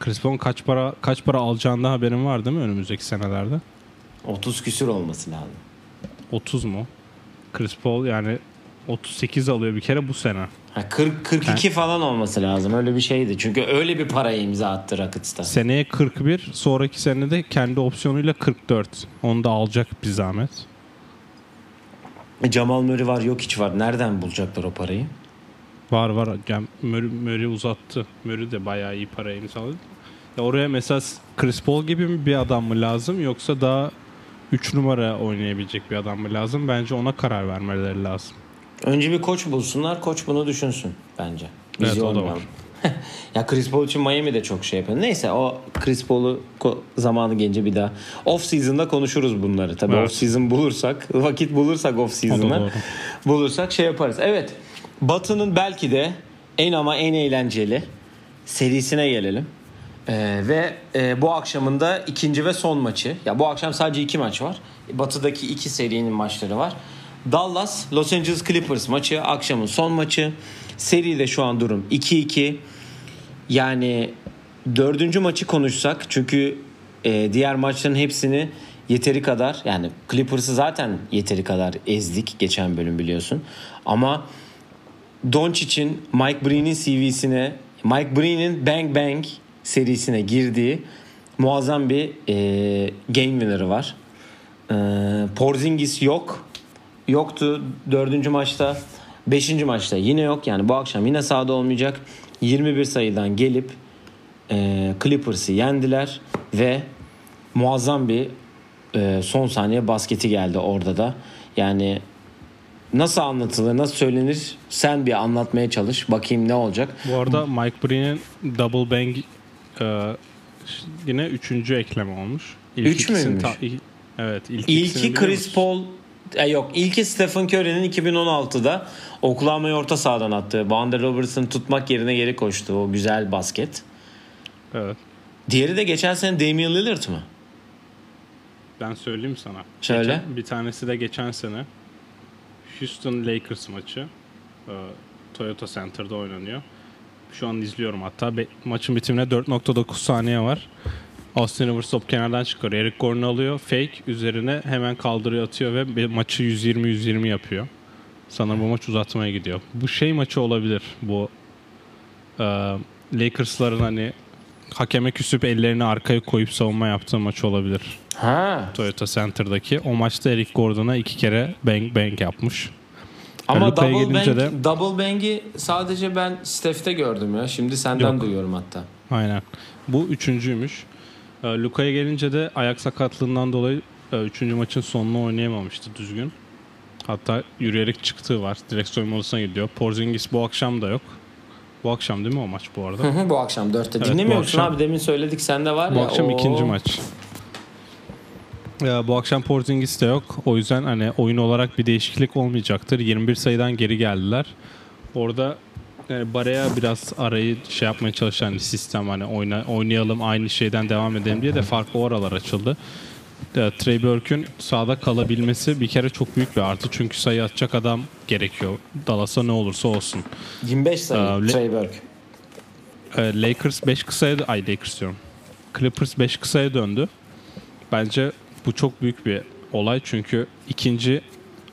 Chris Paul'un kaç para kaç para alacağından haberin var değil mi önümüzdeki senelerde? 30 küsür olması lazım. 30 mu? Chris Paul yani 38 alıyor bir kere bu sene. Ha, 40 42 falan olması lazım. Öyle bir şeydi. Çünkü öyle bir paraya imza attı Rockets'ta. Seneye 41, sonraki sene de kendi opsiyonuyla 44. Onu da alacak bir zahmet. E, Jamal Murray var, yok hiç var. Nereden bulacaklar o parayı? Var var. Yani Murray, Murray uzattı. Murray de bayağı iyi para imzaladı. Ya oraya mesela Chris Paul gibi mi bir adam mı lazım yoksa daha 3 numara oynayabilecek bir adam mı lazım? Bence ona karar vermeleri lazım. Önce bir koç bulsunlar. Koç bunu düşünsün bence. Biz Evet, o da yormayalım. ya Chris Paul için Miami de çok şey yapıyor. Neyse o Chris Paul'u zamanı gelince bir daha off season'da konuşuruz bunları. Tabii Evet. off season bulursak, vakit bulursak off season'da bulursak şey yaparız. Evet. Batı'nın belki de en ama en eğlenceli serisine gelelim. Ee, ve e, bu akşamın da ikinci ve son maçı. Ya bu akşam sadece iki maç var. Batı'daki iki serinin maçları var. Dallas Los Angeles Clippers maçı akşamın son maçı. Seride şu an durum 2-2. Yani dördüncü maçı konuşsak çünkü e, diğer maçların hepsini yeteri kadar yani Clippers'ı zaten yeteri kadar ezdik geçen bölüm biliyorsun. Ama Doncic'in Mike Breen'in CV'sine Mike Breen'in Bang Bang serisine girdiği muazzam bir e, game winner'ı var. E, Porzingis yok. Yoktu dördüncü maçta. Beşinci maçta yine yok. Yani bu akşam yine sahada olmayacak. 21 sayıdan gelip e, Clippers'ı yendiler ve muazzam bir e, son saniye basketi geldi orada da. Yani nasıl anlatılır, nasıl söylenir sen bir anlatmaya çalış. Bakayım ne olacak. Bu arada Mike Breen'in double bang e, yine üçüncü ekleme olmuş. İlk Üç müymüş? il- evet. Ilk İlki Chris? Paul e, yok ilki Stephen Curry'nin 2016'da Oklahoma'yı orta sahadan attığı Vander Robertson'ı tutmak yerine geri koştu o güzel basket. Evet. Diğeri de geçen sene Damian Lillard mı? Ben söyleyeyim sana. Söyle. Geçen- bir tanesi de geçen sene Houston Lakers maçı. e, Toyota Center'da oynanıyor. Şu an izliyorum hatta. Be- maçın bitimine 4.9 saniye var. Austin Rivers top kenardan çıkarıyor. Eric Gordon alıyor. Fake üzerine hemen kaldırıyor atıyor ve maçı 120-120 yapıyor. Sanırım bu maç uzatmaya gidiyor. Bu şey maçı olabilir. Bu e, Lakers'ların hani hakeme küsüp ellerini arkaya koyup savunma yaptığı maç olabilir. Ha. Toyota Center'daki. O maçta Eric Gordon'a iki kere bang bang yapmış. Ama Luka'ya double gelince de- double bang'i sadece ben Steph'te gördüm ya. Şimdi senden Yok. duyuyorum hatta. Aynen. Bu üçüncüymüş. Ee, Luka'ya gelince de ayak sakatlığından dolayı e, üçüncü maçın sonunu oynayamamıştı düzgün. Hatta yürüyerek çıktığı var. Direkt soyunma odasına gidiyor. Porzingis bu akşam da yok. Bu akşam değil mi o maç bu arada? Hı hı, bu akşam 4'te. Evet, Dinlemiyor bu musun akşam- abi? Demin söyledik sende var Bu ya. akşam oo. ikinci maç. Ya, bu akşam Porzingis de yok. O yüzden hani oyun olarak bir değişiklik olmayacaktır. 21 sayıdan geri geldiler. Orada yani Baraya biraz arayı şey yapmaya çalışan hani sistem hani oyna, oynayalım aynı şeyden devam edelim diye de farklı oralar açıldı. E, Trey Burke'ün sahada kalabilmesi bir kere çok büyük bir artı. Çünkü sayı atacak adam gerekiyor. Dallas'a ne olursa olsun. 25 sayı le- Trey Burke. E, Lakers 5 kısaya ay Lakers diyorum. Clippers 5 kısaya döndü. Bence bu çok büyük bir olay çünkü ikinci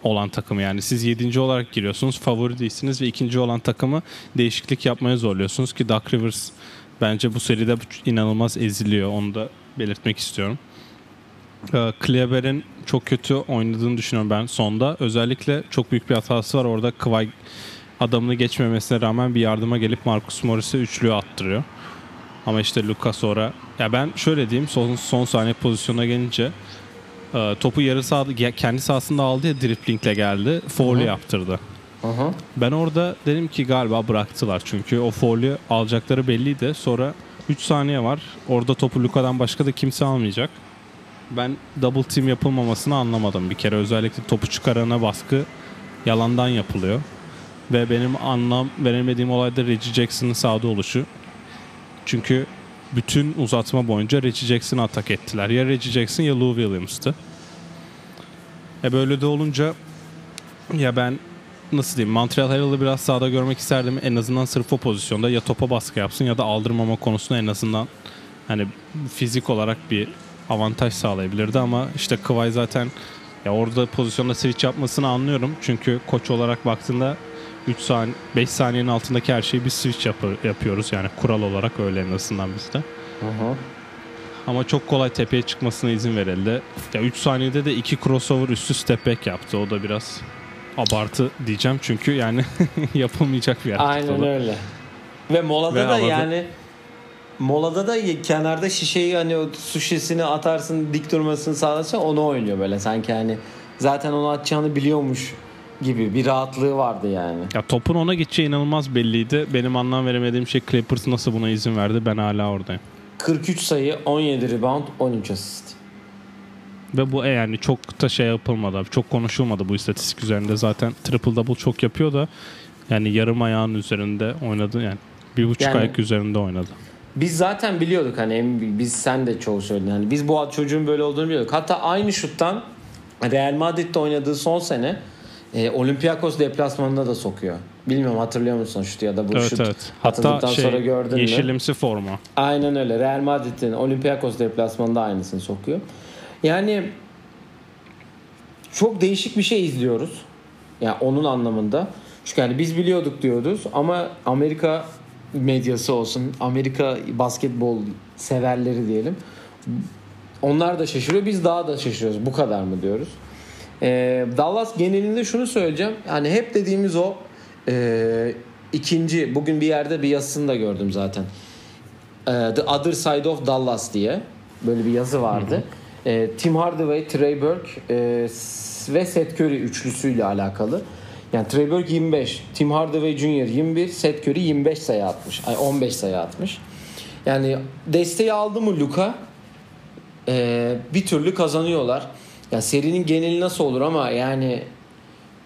olan takım yani siz 7. olarak giriyorsunuz favori değilsiniz ve ikinci olan takımı değişiklik yapmaya zorluyorsunuz ki Duck Rivers bence bu seride inanılmaz eziliyor onu da belirtmek istiyorum. Ee, Kleber'in çok kötü oynadığını düşünüyorum ben sonda. Özellikle çok büyük bir hatası var. Orada Kıvay adamını geçmemesine rağmen bir yardıma gelip Marcus Morris'e üçlüğü attırıyor. Ama işte Luka sonra ya ben şöyle diyeyim son, son saniye pozisyona gelince e, topu yarı sahada kendi sahasında aldı ya driplingle geldi. Foul yaptırdı. Hı. Ben orada dedim ki galiba bıraktılar çünkü o foul'ü alacakları belliydi. Sonra 3 saniye var. Orada topu Luka'dan başka da kimse almayacak. Ben double team yapılmamasını anlamadım bir kere. Özellikle topu çıkarana baskı yalandan yapılıyor. Ve benim anlam veremediğim olay da Reggie Jackson'ın sahada oluşu. Çünkü bütün uzatma boyunca Reggie Jackson'ı atak ettiler. Ya Reggie Jackson ya Lou Williams'tı. E böyle de olunca ya ben nasıl diyeyim Montreal Herald'ı biraz sahada görmek isterdim. En azından sırf o pozisyonda ya topa baskı yapsın ya da aldırmama konusunda en azından hani fizik olarak bir avantaj sağlayabilirdi ama işte Kıvay zaten ya orada pozisyonda switch yapmasını anlıyorum. Çünkü koç olarak baktığında 3 saniye 5 saniyenin altındaki her şeyi biz switch yapı- yapıyoruz. Yani kural olarak öyle en azından bizde. Hı. Ama çok kolay tepeye çıkmasına izin verildi. Ya 3 saniyede de 2 crossover üstü step back yaptı. O da biraz abartı diyeceğim çünkü yani yapılmayacak bir hareket Aynen öyle. Ve molada Ve da havada- yani molada da kenarda şişeyi hani o su şişesini atarsın dik durmasını sağlasın onu oynuyor böyle sanki hani zaten onu atacağını biliyormuş gibi bir rahatlığı vardı yani. Ya topun ona geçeceği inanılmaz belliydi. Benim anlam veremediğim şey Clippers nasıl buna izin verdi ben hala oradayım. 43 sayı, 17 rebound, 13 asist. Ve bu e yani çok da şey yapılmadı. Çok konuşulmadı bu istatistik üzerinde. Zaten triple double çok yapıyor da yani yarım ayağın üzerinde oynadı yani bir buçuk Yani- ayak üzerinde oynadı. Biz zaten biliyorduk hani biz sen de çoğu söyledin hani biz bu çocuğun böyle olduğunu biliyorduk. Hatta aynı şuttan Real Madrid'de oynadığı son sene e, Olympiakos deplasmanında da sokuyor. Bilmiyorum hatırlıyor musun şutu ya da bu Evet şut evet. Hatta şey sonra gördün mü? yeşilimsi forma. Aynen öyle. Real Madrid'in Olympiakos deplasmanında aynısını sokuyor. Yani çok değişik bir şey izliyoruz. Yani onun anlamında. Çünkü yani biz biliyorduk diyoruz ama Amerika medyası olsun, Amerika basketbol severleri diyelim. Onlar da şaşırıyor. Biz daha da şaşırıyoruz. Bu kadar mı diyoruz. Ee, Dallas genelinde şunu söyleyeceğim. Yani hep dediğimiz o e, ikinci bugün bir yerde bir yazısını da gördüm zaten. Ee, The Other Side of Dallas diye böyle bir yazı vardı. Ee, Tim Hardaway, Trey Burke e, ve Seth Curry üçlüsüyle alakalı. Yani Trey Burke 25, Tim Hardaway Jr. 21, Seth Curry 25 sayı atmış. Ay 15 sayı atmış. Yani desteği aldı mı Luka e, bir türlü kazanıyorlar. Ya serinin geneli nasıl olur ama yani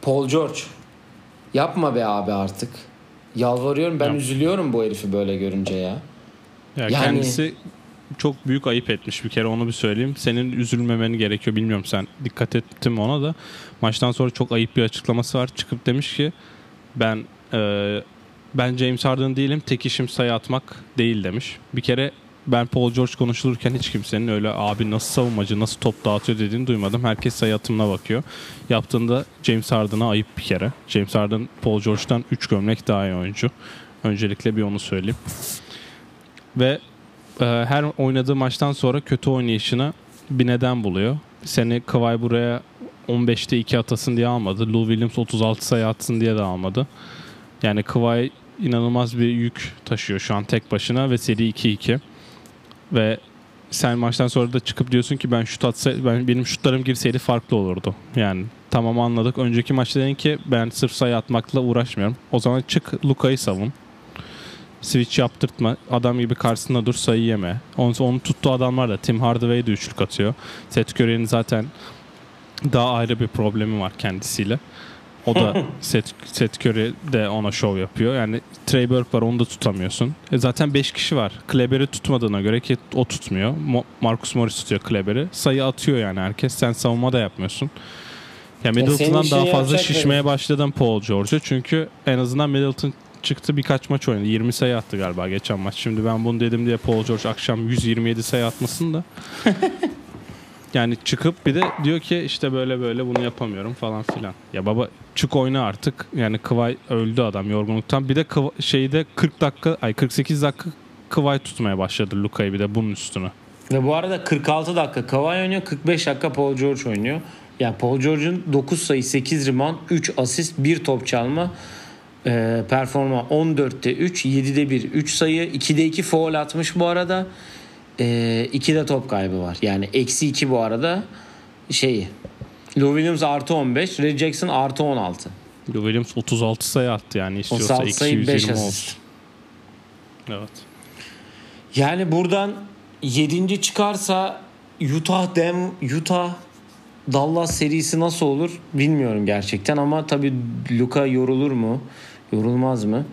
Paul George yapma be abi artık. Yalvarıyorum ben Yap. üzülüyorum bu herifi böyle görünce ya. Ya Yani- kendisi çok büyük ayıp etmiş bir kere onu bir söyleyeyim. Senin üzülmemen gerekiyor bilmiyorum sen dikkat ettin mi ona da. Maçtan sonra çok ayıp bir açıklaması var. Çıkıp demiş ki ben e, ben James Harden değilim tek işim sayı atmak değil demiş. Bir kere ben Paul George konuşulurken hiç kimsenin öyle abi nasıl savunmacı nasıl top dağıtıyor dediğini duymadım. Herkes sayı atımına bakıyor. Yaptığında James Harden'a ayıp bir kere. James Harden Paul George'dan 3 gömlek daha iyi oyuncu. Öncelikle bir onu söyleyeyim. Ve e, her oynadığı maçtan sonra kötü oynayışına bir neden buluyor. Seni Kawhi buraya 15'te 2 atasın diye almadı. Lou Williams 36 sayı atsın diye de almadı. Yani Kawhi inanılmaz bir yük taşıyor şu an tek başına ve seri 2-2. Ve sen maçtan sonra da çıkıp diyorsun ki ben şut atsa ben benim şutlarım girseydi farklı olurdu. Yani Tamam anladık. Önceki maçta dedin ki ben sırf sayı atmakla uğraşmıyorum. O zaman çık Luka'yı savun. Switch yaptırtma. Adam gibi karşısında dur sayı yeme. Onun, onun tuttuğu adamlar da Tim Hardaway de üçlük atıyor. Seth Curry'nin zaten daha ayrı bir problemi var kendisiyle. O da Seth, Seth Curry de ona şov yapıyor. Yani Trey Burke var onu da tutamıyorsun. E zaten 5 kişi var. Kleber'i tutmadığına göre ki o tutmuyor. Mo- Marcus Morris tutuyor Kleber'i. Sayı atıyor yani herkes. Sen savunma da yapmıyorsun. Ya Middleton'dan işini daha fazla şişmeye başladım Paul George'a. Çünkü en azından Middleton çıktı birkaç maç oynadı. 20 sayı attı galiba geçen maç. Şimdi ben bunu dedim diye Paul George akşam 127 sayı atmasın da. yani çıkıp bir de diyor ki işte böyle böyle bunu yapamıyorum falan filan. Ya baba çık oyna artık. Yani Kıvay öldü adam yorgunluktan. Bir de Kıva- şeyde 40 dakika ay 48 dakika Kıvay tutmaya başladı Luka'yı bir de bunun üstüne. Ve bu arada 46 dakika Kawhi oynuyor, 45 dakika Paul George oynuyor. Yani Paul George'un 9 sayı, 8 rebound, 3 asist, 1 top çalma e, performa 14'te 3, 7'de 1, 3 sayı, 2'de 2 foul atmış bu arada. E, 2'de top kaybı var. Yani eksi 2 bu arada şeyi. Lou Williams artı 15, Ray Jackson artı 16. Lou Williams 36 sayı attı yani istiyorsa 36 eksi sayı 5 120 asist. olsun. Evet. Yani buradan 7. çıkarsa Utah Dem Utah Dallas serisi nasıl olur bilmiyorum gerçekten ama tabii Luka yorulur mu? Yorulmaz mı?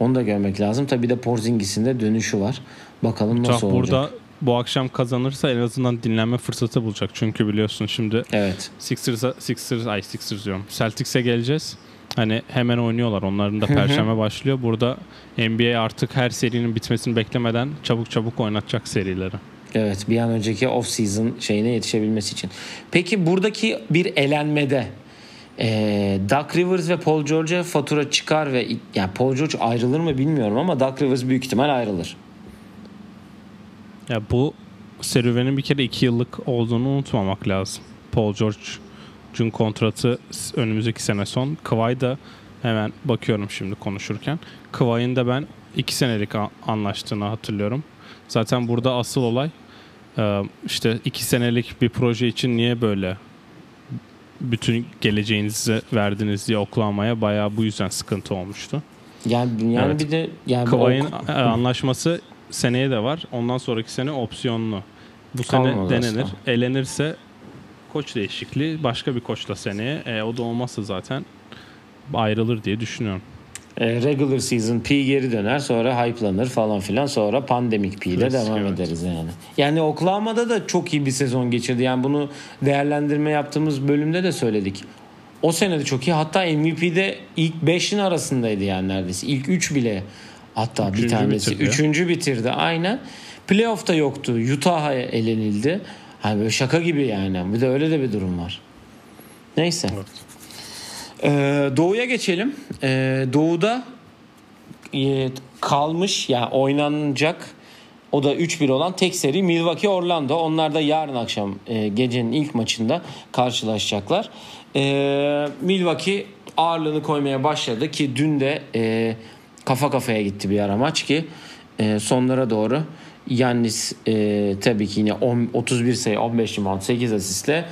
Onu da görmek lazım. Tabii de Porzingis'in de dönüşü var. Bakalım nasıl Utah olacak. burada bu akşam kazanırsa en azından dinlenme fırsatı bulacak. Çünkü biliyorsun şimdi Evet. Sixers'a Sixers ay Sixers diyorum. Celtics'e geleceğiz. Hani hemen oynuyorlar. Onların da perşembe başlıyor. Burada NBA artık her serinin bitmesini beklemeden çabuk çabuk oynatacak serileri. Evet bir an önceki off season şeyine yetişebilmesi için. Peki buradaki bir elenmede e, Doug Rivers ve Paul George'a fatura çıkar ve yani Paul George ayrılır mı bilmiyorum ama Doug Rivers büyük ihtimal ayrılır. Ya bu serüvenin bir kere iki yıllık olduğunu unutmamak lazım. Paul George'un kontratı önümüzdeki sene son. Kawhi da hemen bakıyorum şimdi konuşurken. Kawhi'nin de ben iki senelik a- anlaştığını hatırlıyorum. Zaten burada asıl olay e, işte iki senelik bir proje için niye böyle bütün geleceğinizi verdiniz diye Oklahoma'ya bayağı bu yüzden sıkıntı olmuştu. Yani yani Evet. bir de yani Kıvay'ın ok- anlaşması seneye de var. Ondan sonraki sene opsiyonlu. Bu sene Kalmadı denenir. aslında. Elenirse koç değişikliği başka bir koçla seneye. E, o da olmazsa zaten ayrılır diye düşünüyorum. e, regular season P geri döner sonra hype'lanır falan filan sonra pandemik P ile devam evet. ederiz yani. Yani Oklahoma'da da çok iyi bir sezon geçirdi. Yani bunu değerlendirme yaptığımız bölümde de söyledik. O sene de çok iyi. Hatta MVP'de ilk 5'in arasındaydı yani neredeyse. İlk 3 bile hatta bir Üçüncü tanesi. bitirdi. Üçüncü bitirdi aynen. Playoff'ta yoktu. Utah'a elenildi. Hani böyle şaka gibi yani. Bir de öyle de bir durum var. Neyse. Ee, Doğu'ya geçelim. Ee, Doğu'da e, kalmış yani oynanacak o da 3-1 olan tek seri Milwaukee Orlando. Onlar da yarın akşam e, gecenin ilk maçında karşılaşacaklar. Ee, Milwaukee ağırlığını koymaya başladı ki dün de e, kafa kafaya gitti bir ara maç ki e, sonlara doğru Yannis e, tabii ki yine 10, 31 sayı 15 rebound 8 asistle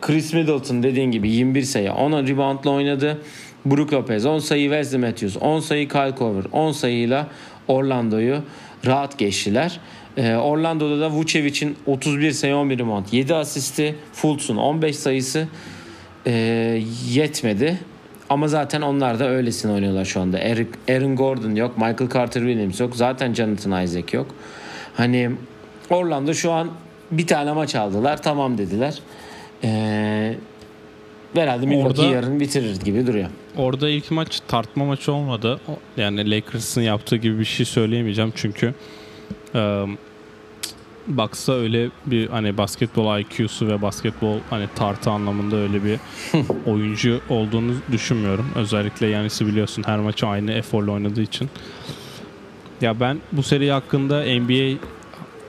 Chris Middleton dediğin gibi 21 sayı 10 reboundla oynadı. Brook Lopez 10 sayı Wesley Matthews 10 sayı Kyle Korver 10 sayıyla Orlando'yu rahat geçtiler. Ee, Orlando'da da Vucevic'in 31 sayı 11 rebound 7 asisti Fultz'un 15 sayısı e, yetmedi. Ama zaten onlar da öylesine oynuyorlar şu anda. Eric, Aaron Gordon yok. Michael Carter Williams yok. Zaten Jonathan Isaac yok. Hani Orlando şu an bir tane maç aldılar. Tamam dediler. Ee, herhalde Milwaukee yarın bitirir gibi duruyor. Orada ilk maç tartma maçı olmadı. Yani Lakers'ın yaptığı gibi bir şey söyleyemeyeceğim çünkü e, Bucks'a öyle bir hani basketbol IQ'su ve basketbol hani tartı anlamında öyle bir oyuncu olduğunu düşünmüyorum. Özellikle Yanis'i biliyorsun her maçı aynı eforla oynadığı için. Ya ben bu seri hakkında NBA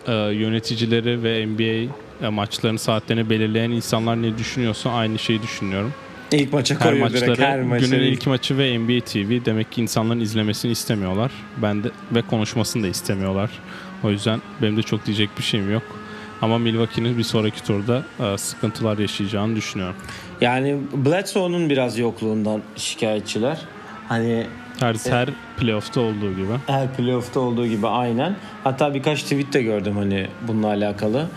e, yöneticileri ve NBA e, maçların saatlerini belirleyen insanlar ne düşünüyorsa aynı şeyi düşünüyorum İlk maça her koyuyor direkt maçları her maçı. günün ilk maçı ve NBA TV demek ki insanların izlemesini istemiyorlar. Ben de ve konuşmasını da istemiyorlar. O yüzden benim de çok diyecek bir şeyim yok. Ama Milwaukee'nin bir sonraki turda e, sıkıntılar yaşayacağını düşünüyorum. Yani Bledsoe'nun biraz yokluğundan şikayetçiler. Hani Her, her playoff'ta olduğu gibi. her playoff'ta olduğu gibi aynen. Hatta birkaç tweet de gördüm hani bununla alakalı.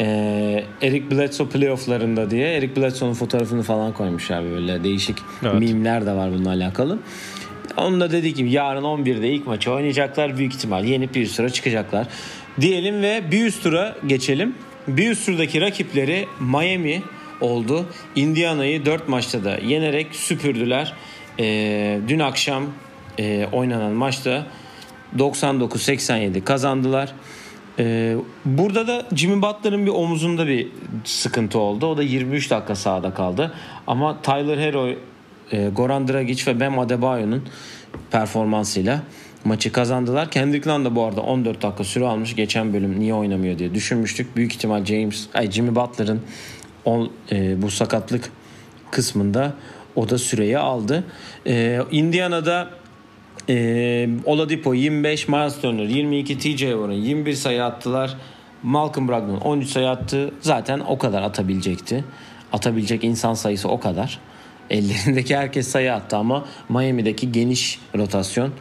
Ee, Eric Bledsoe playofflarında diye Eric Bledsoe'nun fotoğrafını falan koymuşlar böyle değişik Evet. mimler de var bununla alakalı. Onun da dediği gibi yarın 11'de ilk maçı oynayacaklar. Büyük ihtimal yenip bir üst tura çıkacaklar. Diyelim ve bir üst tura geçelim. Bir üst turdaki rakipleri Miami oldu. Indiana'yı 4 maçta da yenerek süpürdüler. Ee, dün akşam e, oynanan maçta 99-87 kazandılar. Ee, burada da Jimmy Butler'ın bir omuzunda bir sıkıntı oldu. O da 23 dakika sahada kaldı. Ama Tyler Hero, e, Goran Dragic ve Bam Adebayo'nun performansıyla maçı kazandılar. Kendrick Nunn da bu arada 14 dakika süre almış. Geçen bölüm niye oynamıyor diye düşünmüştük. Büyük ihtimal James, ay Jimmy Butler'ın on, e, bu sakatlık kısmında o da süreyi aldı. E, Indiana'da e, Oladipo 25, Miles Turner 22, TJ Warren 21 sayı attılar. Malcolm Brogdon 13 sayı attı. Zaten o kadar atabilecekti. Atabilecek insan sayısı o kadar. Ellerindeki herkes sayı attı ama Miami'deki geniş rotasyon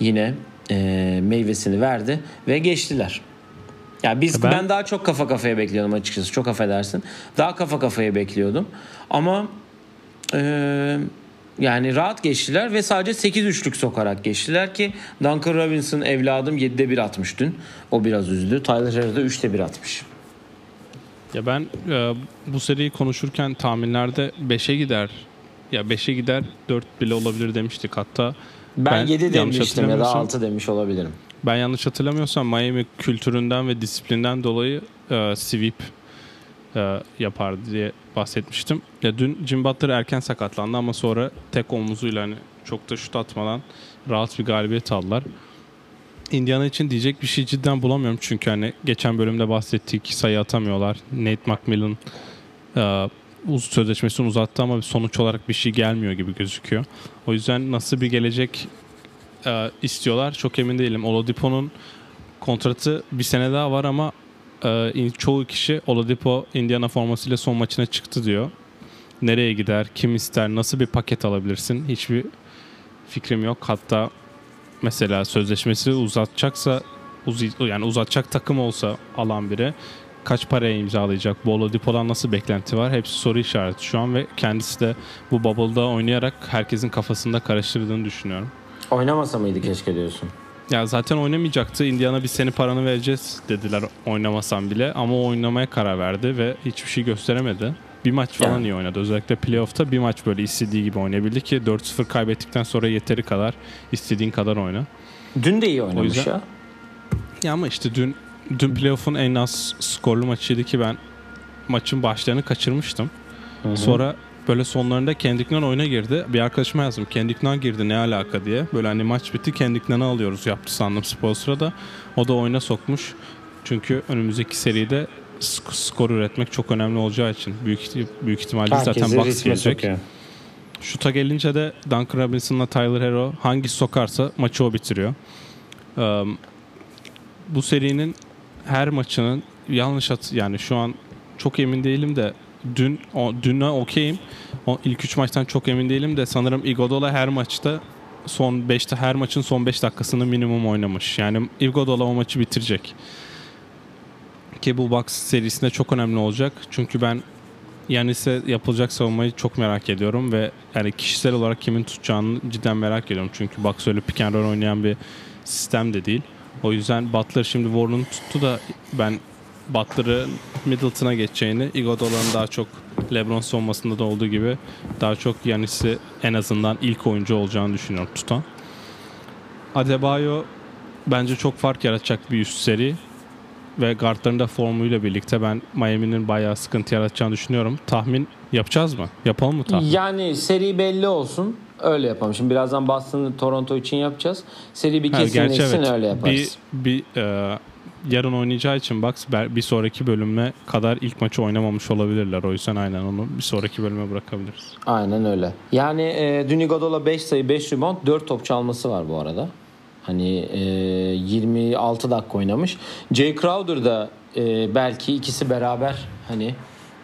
yine e, meyvesini verdi ve geçtiler. Ya biz ben, Ben- daha çok kafa kafaya bekliyordum açıkçası. Çok affedersin. Daha kafa kafaya bekliyordum. Ama ee, yani rahat geçtiler ve sadece 8 üçlük sokarak geçtiler ki Duncan Robinson evladım 7'de 1 atmış dün. O biraz üzdü. Tyler Hero da 3'te 1 atmış. Ya ben e, bu seriyi konuşurken tahminlerde 5'e gider. Ya 5'e gider 4 bile olabilir demiştik. Hatta Ben, Ben 7 yanlış demiştim ya da hatırlamıyorsam- 6 demiş olabilirim. ben yanlış hatırlamıyorsam Miami kültüründen ve disiplinden dolayı e, sweep e, yapar diye bahsetmiştim. Ya dün Jim Butler erken sakatlandı ama sonra tek omuzuyla hani çok da şut atmadan rahat bir galibiyet aldılar. Indiana için diyecek bir şey cidden bulamıyorum çünkü hani geçen bölümde bahsettik sayı atamıyorlar. Nate McMillan e, uz sözleşmesini uzattı ama sonuç olarak bir şey gelmiyor gibi gözüküyor. O yüzden nasıl bir gelecek e, istiyorlar çok emin değilim. Oladipo'nun kontratı bir sene daha var ama e, in- çoğu kişi Oladipo Indiana formasıyla son maçına çıktı diyor. Nereye gider, kim ister, nasıl bir paket alabilirsin hiçbir fikrim yok. Hatta mesela sözleşmesi uzatacaksa yani uzatacak takım olsa alan biri kaç paraya imzalayacak? Bu Oladipo'dan nasıl beklenti var? Hepsi soru işareti şu an ve kendisi de bu bubble'da oynayarak herkesin kafasında karıştırdığını düşünüyorum. Oynamasa mıydı keşke diyorsun. Ya zaten oynamayacaktı. Indiana biz senin paranı vereceğiz dediler oynamasan bile. Ama o oynamaya karar verdi ve hiçbir şey gösteremedi. Bir maç falan Yani. iyi oynadı. Özellikle playoff'ta bir maç böyle istediği gibi oynayabildi ki 4-0 kaybettikten sonra yeteri kadar istediğin kadar oyna. Dün de iyi oynamış yüzden- ya. Ya ama işte dün dün playoff'un en az skorlu maçıydı ki ben maçın başlarını kaçırmıştım. Hı hı. Sonra böyle sonlarında Kendrick Nunn oyuna girdi. Bir arkadaşıma yazdım. Kendrick Nunn girdi ne alaka diye. Böyle hani maç bitti Kendrick Nunn'ı alıyoruz yaptı sandım spor sırada. O da oyuna sokmuş. Çünkü önümüzdeki seride sk- skor üretmek çok önemli olacağı için büyük büyük ihtimalle zaten Herkesi Bucks ritme gelecek. sokuyor. Şuta gelince de Duncan Robinson'la Tyler Hero hangisi sokarsa maçı o bitiriyor. Ee, bu serinin her maçının yanlış at yani şu an çok emin değilim de dün o, düne okeyim. O ilk 3 maçtan çok emin değilim de sanırım Iguodala her maçta son 5'te her maçın son 5 dakikasını minimum oynamış. Yani Iguodala o maçı bitirecek. Ki bu Bucks serisinde çok önemli olacak. Çünkü ben Yanis'e yapılacak savunmayı çok merak ediyorum ve yani kişisel olarak kimin tutacağını cidden merak ediyorum. Çünkü Bucks öyle pick and roll oynayan bir sistem de değil. O yüzden Butler şimdi Warren'ı tuttu da ben Butler'ı Middleton'a geçeceğini, Iguodala'nın daha çok LeBron savunmasında da olduğu gibi daha çok Yanis'i en azından ilk oyuncu olacağını düşünüyorum tutan. Adebayo bence çok fark yaratacak bir üst seri ve guardların da formuyla birlikte ben Miami'nin bayağı sıkıntı yaratacağını düşünüyorum. Tahmin yapacağız mı? Yapalım mı tahmin? Yani seri belli olsun. Öyle yapalım. Şimdi birazdan Boston'ı Toronto için yapacağız. Seri bir kesinleşsin öyle yaparız. Bir, bir e, yarın oynayacağı için Bucks bir sonraki bölüme kadar ilk maçı oynamamış olabilirler. O yüzden aynen onu bir sonraki bölüme bırakabiliriz. Aynen öyle. Yani e, dün Iguodala 5 sayı 5 rebound 4 top çalması var bu arada. Hani e, 26 dakika oynamış. Jay Crowder da e, belki ikisi beraber hani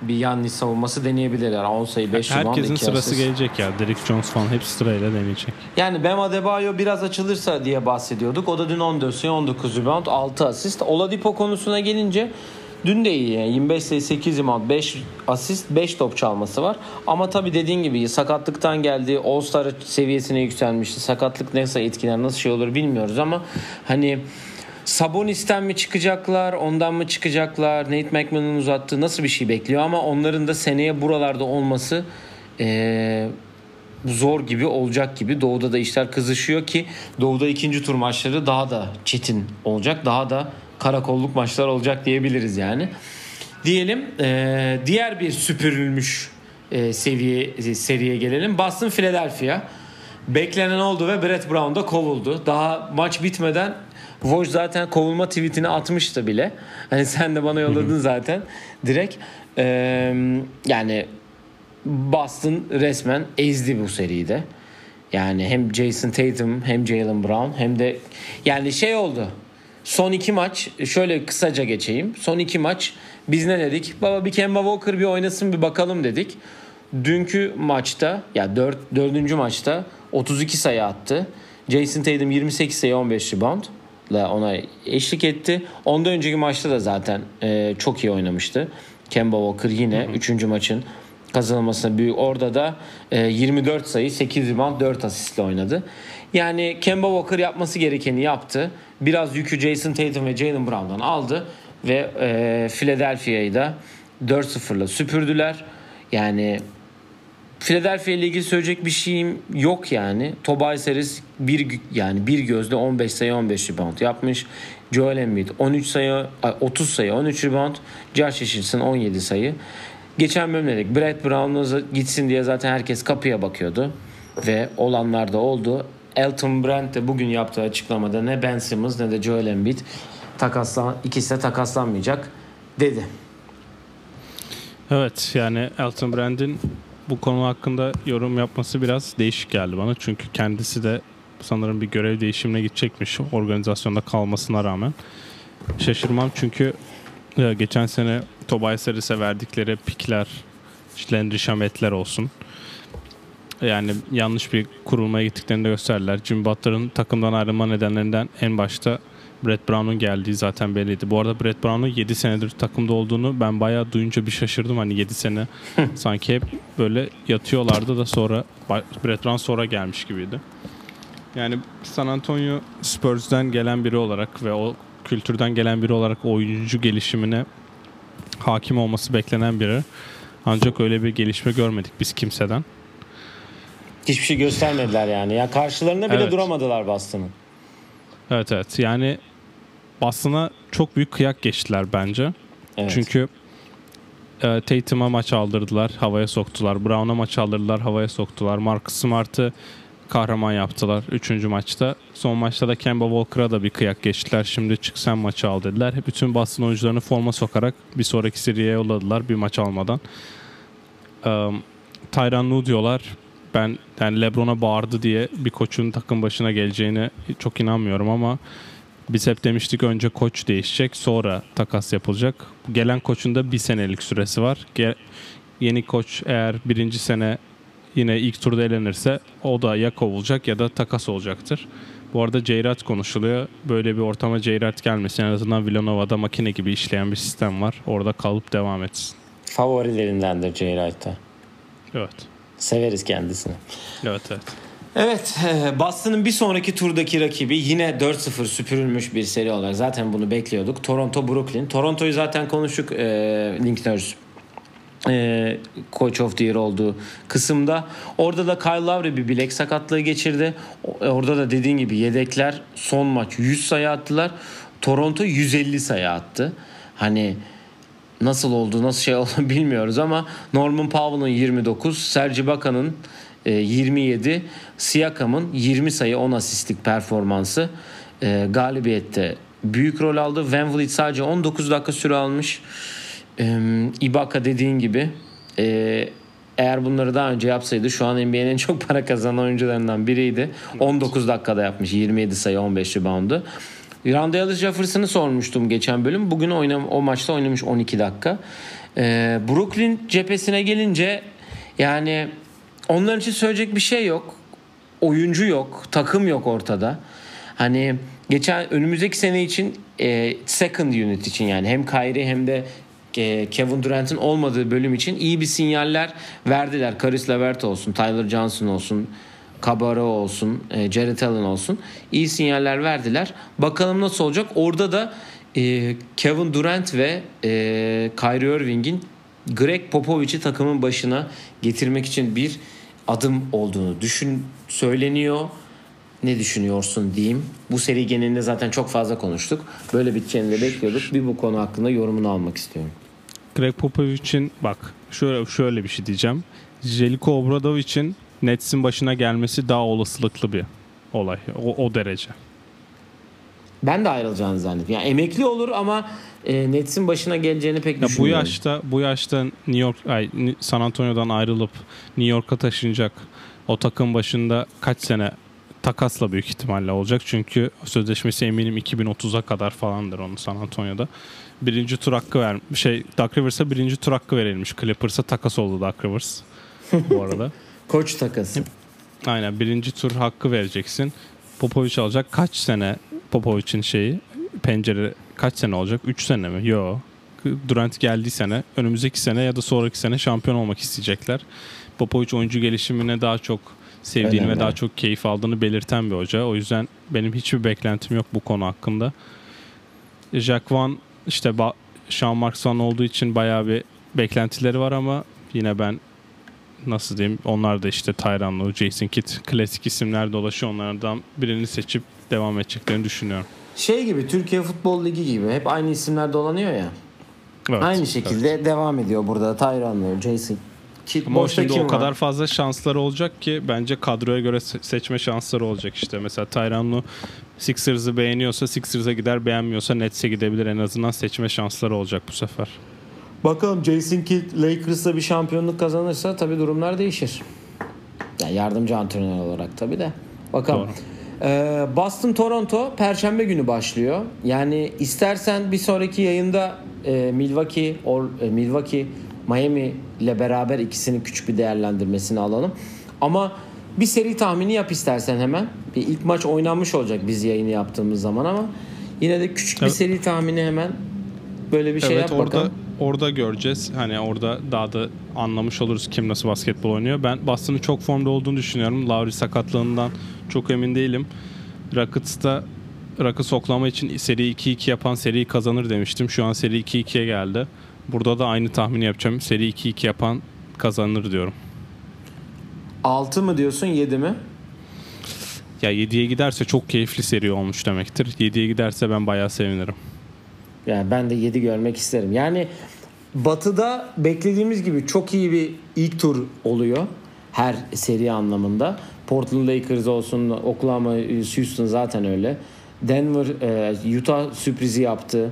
bir Yannis savunması deneyebilirler. 10 sayı 5 rebound Herkesin 2 sırası asist. gelecek ya. Derek Jones falan hep sırayla deneyecek. Yani Bam Adebayo biraz açılırsa diye bahsediyorduk. O da dün 14 sayı 19 rebound 6 asist. Oladipo konusuna gelince dün de iyi. Yani 25 sayı 8 rebound 5 asist 5 top çalması var. Ama tabii dediğin gibi sakatlıktan geldi. All Star seviyesine yükselmişti. Sakatlık nasıl etkiler nasıl şey olur bilmiyoruz ama hani Sabonis'ten mi çıkacaklar, ondan mı çıkacaklar, Nate McMillan'ın uzattığı nasıl bir şey bekliyor ama onların da seneye buralarda olması eee zor gibi olacak gibi. Doğu'da da işler kızışıyor ki Doğu'da ikinci tur maçları daha da çetin olacak. Daha da karakolluk maçlar olacak diyebiliriz yani. Diyelim eee, diğer bir süpürülmüş eee, seviye seriye gelelim. Boston Philadelphia. Beklenen oldu ve Brett Brown da kovuldu. Daha maç bitmeden Woj zaten kovulma tweetini atmıştı bile. Hani sen de bana yolladın zaten direkt. Eee, yani Boston resmen ezdi bu seride. Yani hem Jason Tatum hem Jalen Brown hem de yani şey oldu. Son iki maç şöyle kısaca geçeyim. Son iki maç biz ne dedik? Baba bir Kemba Walker bir oynasın bir bakalım dedik. Dünkü maçta ya 4 dördüncü maçta 32 sayı attı. Jason Tatum 28 sayı 15 rebound la ona eşlik etti. Ondan önceki maçta da zaten e, çok iyi oynamıştı. Kemba Walker yine 3. maçın kazanılmasına büyük. Orada da e, 24 sayı, 8 rebound, 4 asistle oynadı. Yani Kemba Walker yapması gerekeni yaptı. Biraz yükü Jason Tatum ve Jalen Brown'dan aldı ve e, Philadelphia'yı da 4-0'la süpürdüler. Yani Philadelphia ile ilgili söyleyecek bir şeyim yok yani. Tobias Harris bir yani bir gözle 15 sayı 15 rebound yapmış. Joel Embiid 13 sayı ay, 30 sayı 13 rebound. Josh Richardson 17 sayı. Geçen bölüm dedik Brett Brown'a gitsin diye zaten herkes kapıya bakıyordu. Ve olanlar da oldu. Elton Brand de bugün yaptığı açıklamada ne Ben Simmons ne de Joel Embiid takaslan, ikisi de takaslanmayacak dedi. Evet yani Elton Brand'in bu konu hakkında yorum yapması biraz değişik geldi bana. Çünkü kendisi de sanırım bir görev değişimine gidecekmiş organizasyonda kalmasına rağmen. Şaşırmam çünkü e, geçen sene Tobias Harris'e verdikleri pikler, işte Landry Shamet'ler olsun. Yani yanlış bir kurulmaya gittiklerini de gösterdiler. Jim Butler'ın takımdan ayrılma nedenlerinden en başta Brett Brown'un geldiği zaten belliydi. Bu arada Brett Brown'un 7 senedir takımda olduğunu ben bayağı duyunca bir şaşırdım. Hani 7 sene sanki hep böyle yatıyorlardı da sonra Brett Brown sonra gelmiş gibiydi. Yani San Antonio Spurs'den gelen biri olarak ve o kültürden gelen biri olarak oyuncu gelişimine hakim olması beklenen biri. Ancak öyle bir gelişme görmedik biz kimseden. Hiçbir şey göstermediler yani. Ya karşılarında bile Evet. duramadılar Boston'ın. Evet evet yani Boston'a çok büyük kıyak geçtiler bence. Evet. Çünkü e, Tatum'a maç aldırdılar, havaya soktular. Brown'a maç aldırdılar, havaya soktular. Marcus Smart'ı kahraman yaptılar 3. maçta. Son maçta da Kemba Walker'a da bir kıyak geçtiler. Şimdi çık sen maçı al dediler. Hep bütün Boston oyuncularını forma sokarak bir sonraki seriye yolladılar bir maç almadan. E, Tyron Lue diyorlar. Ben yani LeBron'a bağırdı diye bir koçun takım başına geleceğine çok inanmıyorum ama biz hep demiştik önce koç değişecek sonra takas yapılacak. Gelen koçun da bir senelik süresi var. Ge- yeni koç eğer birinci sene yine ilk turda elenirse o da ya kovulacak ya da takas olacaktır. Bu arada Ceyrat konuşuluyor. Böyle bir ortama Ceyrat gelmesin. En azından Villanova'da makine gibi işleyen bir sistem var. Orada kalıp devam etsin. Favorilerindendir Wright'ta. Evet. Severiz kendisini. Evet evet. Evet, e, Boston'ın bir sonraki turdaki rakibi yine 4-0 süpürülmüş bir seri olarak zaten bunu bekliyorduk. Toronto Brooklyn. Toronto'yu zaten konuştuk e, Link Nurse e, Coach of the Year olduğu kısımda. Orada da Kyle Lowry bir bilek sakatlığı geçirdi. O- Orada da dediğin gibi yedekler son maç 100 sayı attılar. Toronto 150 sayı attı. Hani nasıl oldu nasıl şey oldu bilmiyoruz ama Norman Powell'ın 29, Serge Ibaka'nın e, 27, Siakam'ın 20 sayı 10 asistlik performansı e, galibiyette büyük rol aldı. Van Vliet sadece 19 dakika süre almış. E, Ibaka dediğin gibi e, eğer bunları daha önce yapsaydı şu an NBA'nin en çok para kazanan oyuncularından biriydi. 19 dakikada yapmış 27 sayı 15 reboundu. Randall Jefferson'ı sormuştum geçen bölüm. Bugün oynam o maçta oynamış 12 dakika. Ee, Brooklyn cephesine gelince yani onlar için söyleyecek bir şey yok. Oyuncu yok, takım yok ortada. Hani geçen önümüzdeki sene için e, second unit için yani hem Kyrie hem de e, Kevin Durant'ın olmadığı bölüm için iyi bir sinyaller verdiler. Caris LeVert olsun, Tyler Johnson olsun, Cabarro olsun, e, Jared Allen olsun. İyi sinyaller verdiler. Bakalım nasıl olacak. Orada da e, Kevin Durant ve e, Kyrie Irving'in Greg Popovich'i takımın başına getirmek için bir adım olduğunu düşün söyleniyor. Ne düşünüyorsun diyeyim. Bu seri genelinde zaten çok fazla konuştuk. Böyle biteceğini de bekliyorduk. Bir bu konu hakkında yorumunu almak istiyorum. Greg Popovich'in bak şöyle şöyle bir şey diyeceğim. Jeliko Obradovic'in Nets'in başına gelmesi daha olasılıklı bir olay. O, o derece. Ben de ayrılacağını zannediyorum. Yani emekli olur ama e, Nets'in başına geleceğini pek Ya bu düşünmüyorum. yaşta bu yaşta New York ay, San Antonio'dan ayrılıp New York'a taşınacak o takım başında kaç sene takasla büyük ihtimalle olacak. Çünkü sözleşmesi eminim 2030'a kadar falandır onun San Antonio'da. Birinci tur hakkı ver şey Doug Rivers'a birinci tur hakkı verilmiş. Clippers'a takas oldu Doug Rivers bu arada. Koç takası. Aynen birinci tur hakkı vereceksin. Popovic alacak. Kaç sene Popovic'in şeyi pencere kaç sene olacak? 3 sene mi? Yo. Durant geldiği sene önümüzdeki sene ya da sonraki sene şampiyon olmak isteyecekler. Popovic oyuncu gelişimine daha çok sevdiğini Önemli. ve daha çok keyif aldığını belirten bir hoca. O yüzden benim hiçbir beklentim yok bu konu hakkında. Jack Van işte ba- Sean Markson olduğu için bayağı bir beklentileri var ama yine ben nasıl diyeyim onlar da işte Tyron Lue, Jason Kidd klasik isimler dolaşıyor onlardan birini seçip devam edeceklerini düşünüyorum. Şey gibi Türkiye Futbol Ligi gibi hep aynı isimler dolanıyor ya. Evet, aynı evet. şekilde devam ediyor burada Tyron Lue, Jason Kidd. Ama şimdi o var? kadar fazla şansları olacak ki bence kadroya göre se- seçme şansları olacak işte. Mesela Tyron Lue Sixers'ı beğeniyorsa Sixers'a gider beğenmiyorsa Nets'e gidebilir en azından seçme şansları olacak bu sefer. Bakalım Jason Kidd Lakers'la bir şampiyonluk kazanırsa tabii durumlar değişir. Yani yardımcı antrenör olarak tabii de. Bakalım. Doğru. Ee, Boston Toronto Perşembe günü başlıyor. Yani istersen bir sonraki yayında e, Milwaukee or e, Milwaukee Miami ile beraber ikisinin küçük bir değerlendirmesini alalım. Ama bir seri tahmini yap istersen hemen. Bir ilk maç oynanmış olacak biz yayını yaptığımız zaman ama yine de küçük bir Evet. seri tahmini hemen böyle bir şey evet yap orada bakalım. Orada göreceğiz. Hani orada daha da anlamış oluruz kim nasıl basketbol oynuyor. Ben Boston'ın çok formda olduğunu düşünüyorum. Lowry sakatlığından çok emin değilim. Rockets'ta Rockets oklama için seri 2-2 yapan seriyi kazanır demiştim. Şu an seri 2-2'ye geldi. Burada da aynı tahmini yapacağım. Seri 2-2 yapan kazanır diyorum. 6 mı diyorsun 7 mi? Ya 7'ye giderse çok keyifli seri olmuş demektir. 7'ye giderse ben bayağı sevinirim. Yani ben de 7 görmek isterim. Yani Batı'da beklediğimiz gibi çok iyi bir ilk tur oluyor. Her seri anlamında. Portland Lakers olsun, Oklahoma, Houston zaten öyle. Denver, e, Utah sürprizi yaptı.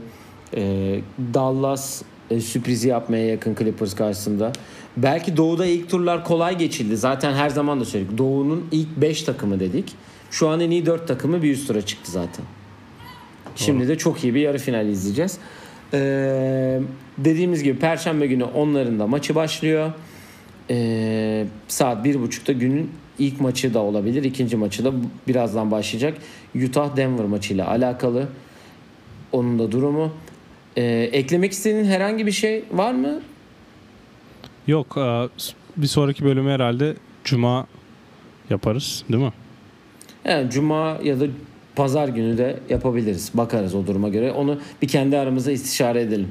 E, Dallas e, sürprizi yapmaya yakın Clippers karşısında. Belki Doğu'da ilk turlar kolay geçildi. Zaten her zaman da söyledik. Doğu'nun ilk 5 takımı dedik. Şu an en iyi 4 takımı bir üst tura çıktı zaten. Şimdi de çok iyi bir yarı final izleyeceğiz. Ee, dediğimiz gibi Perşembe günü onların da maçı başlıyor. Ee, saat 1.30'da günün ilk maçı da olabilir. ikinci maçı da birazdan başlayacak. Utah Denver maçıyla alakalı. Onun da durumu. Ee, eklemek istediğin herhangi bir şey var mı? Yok e, bir sonraki bölümü herhalde Cuma yaparız değil mi? Yani Cuma ya da Pazar günü de yapabiliriz. Bakarız o duruma göre. Onu bir kendi aramızda istişare edelim.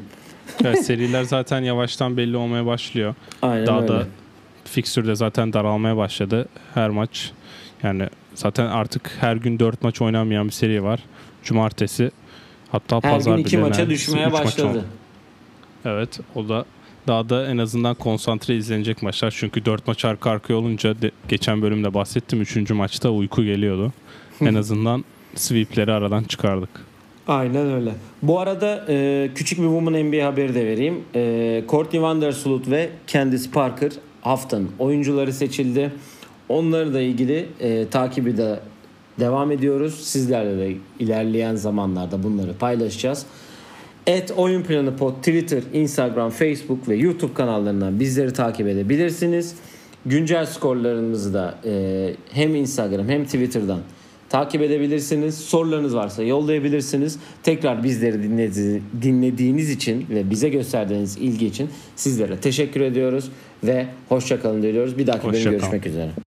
Evet, seriler zaten yavaştan belli olmaya başlıyor. Aynen Daha öyle. da fikstür de zaten daralmaya başladı. Her maç yani zaten artık her gün 4 maç oynanmayan bir seri var. Cumartesi hatta Her pazar gün iki bile maça neredeyse düşmeye maç başladı. oldu. Evet o da daha da en azından konsantre izlenecek maçlar. Çünkü 4 maç arka arkaya olunca de, geçen bölümde bahsettim. 3. maçta uyku geliyordu. en azından sweepleri aradan çıkardık. Aynen öyle. Bu arada e, küçük bir Women NBA haberi de vereyim. E, Courtney Vandersloot ve Candice Parker haftanın oyuncuları seçildi. Onları da ilgili e, takibi de devam ediyoruz. Sizlerle de ilerleyen zamanlarda bunları paylaşacağız. Et Oyun Planı Pod Twitter, Instagram, Facebook ve YouTube kanallarından bizleri takip edebilirsiniz. Güncel skorlarımızı da e, hem Instagram hem Twitter'dan takip edebilirsiniz. Sorularınız varsa yollayabilirsiniz. Tekrar bizleri dinledi- dinlediğiniz için ve bize gösterdiğiniz ilgi için sizlere teşekkür ediyoruz ve hoşçakalın diyoruz. Bir dahaki bölüm Hoşça kalın. görüşmek üzere.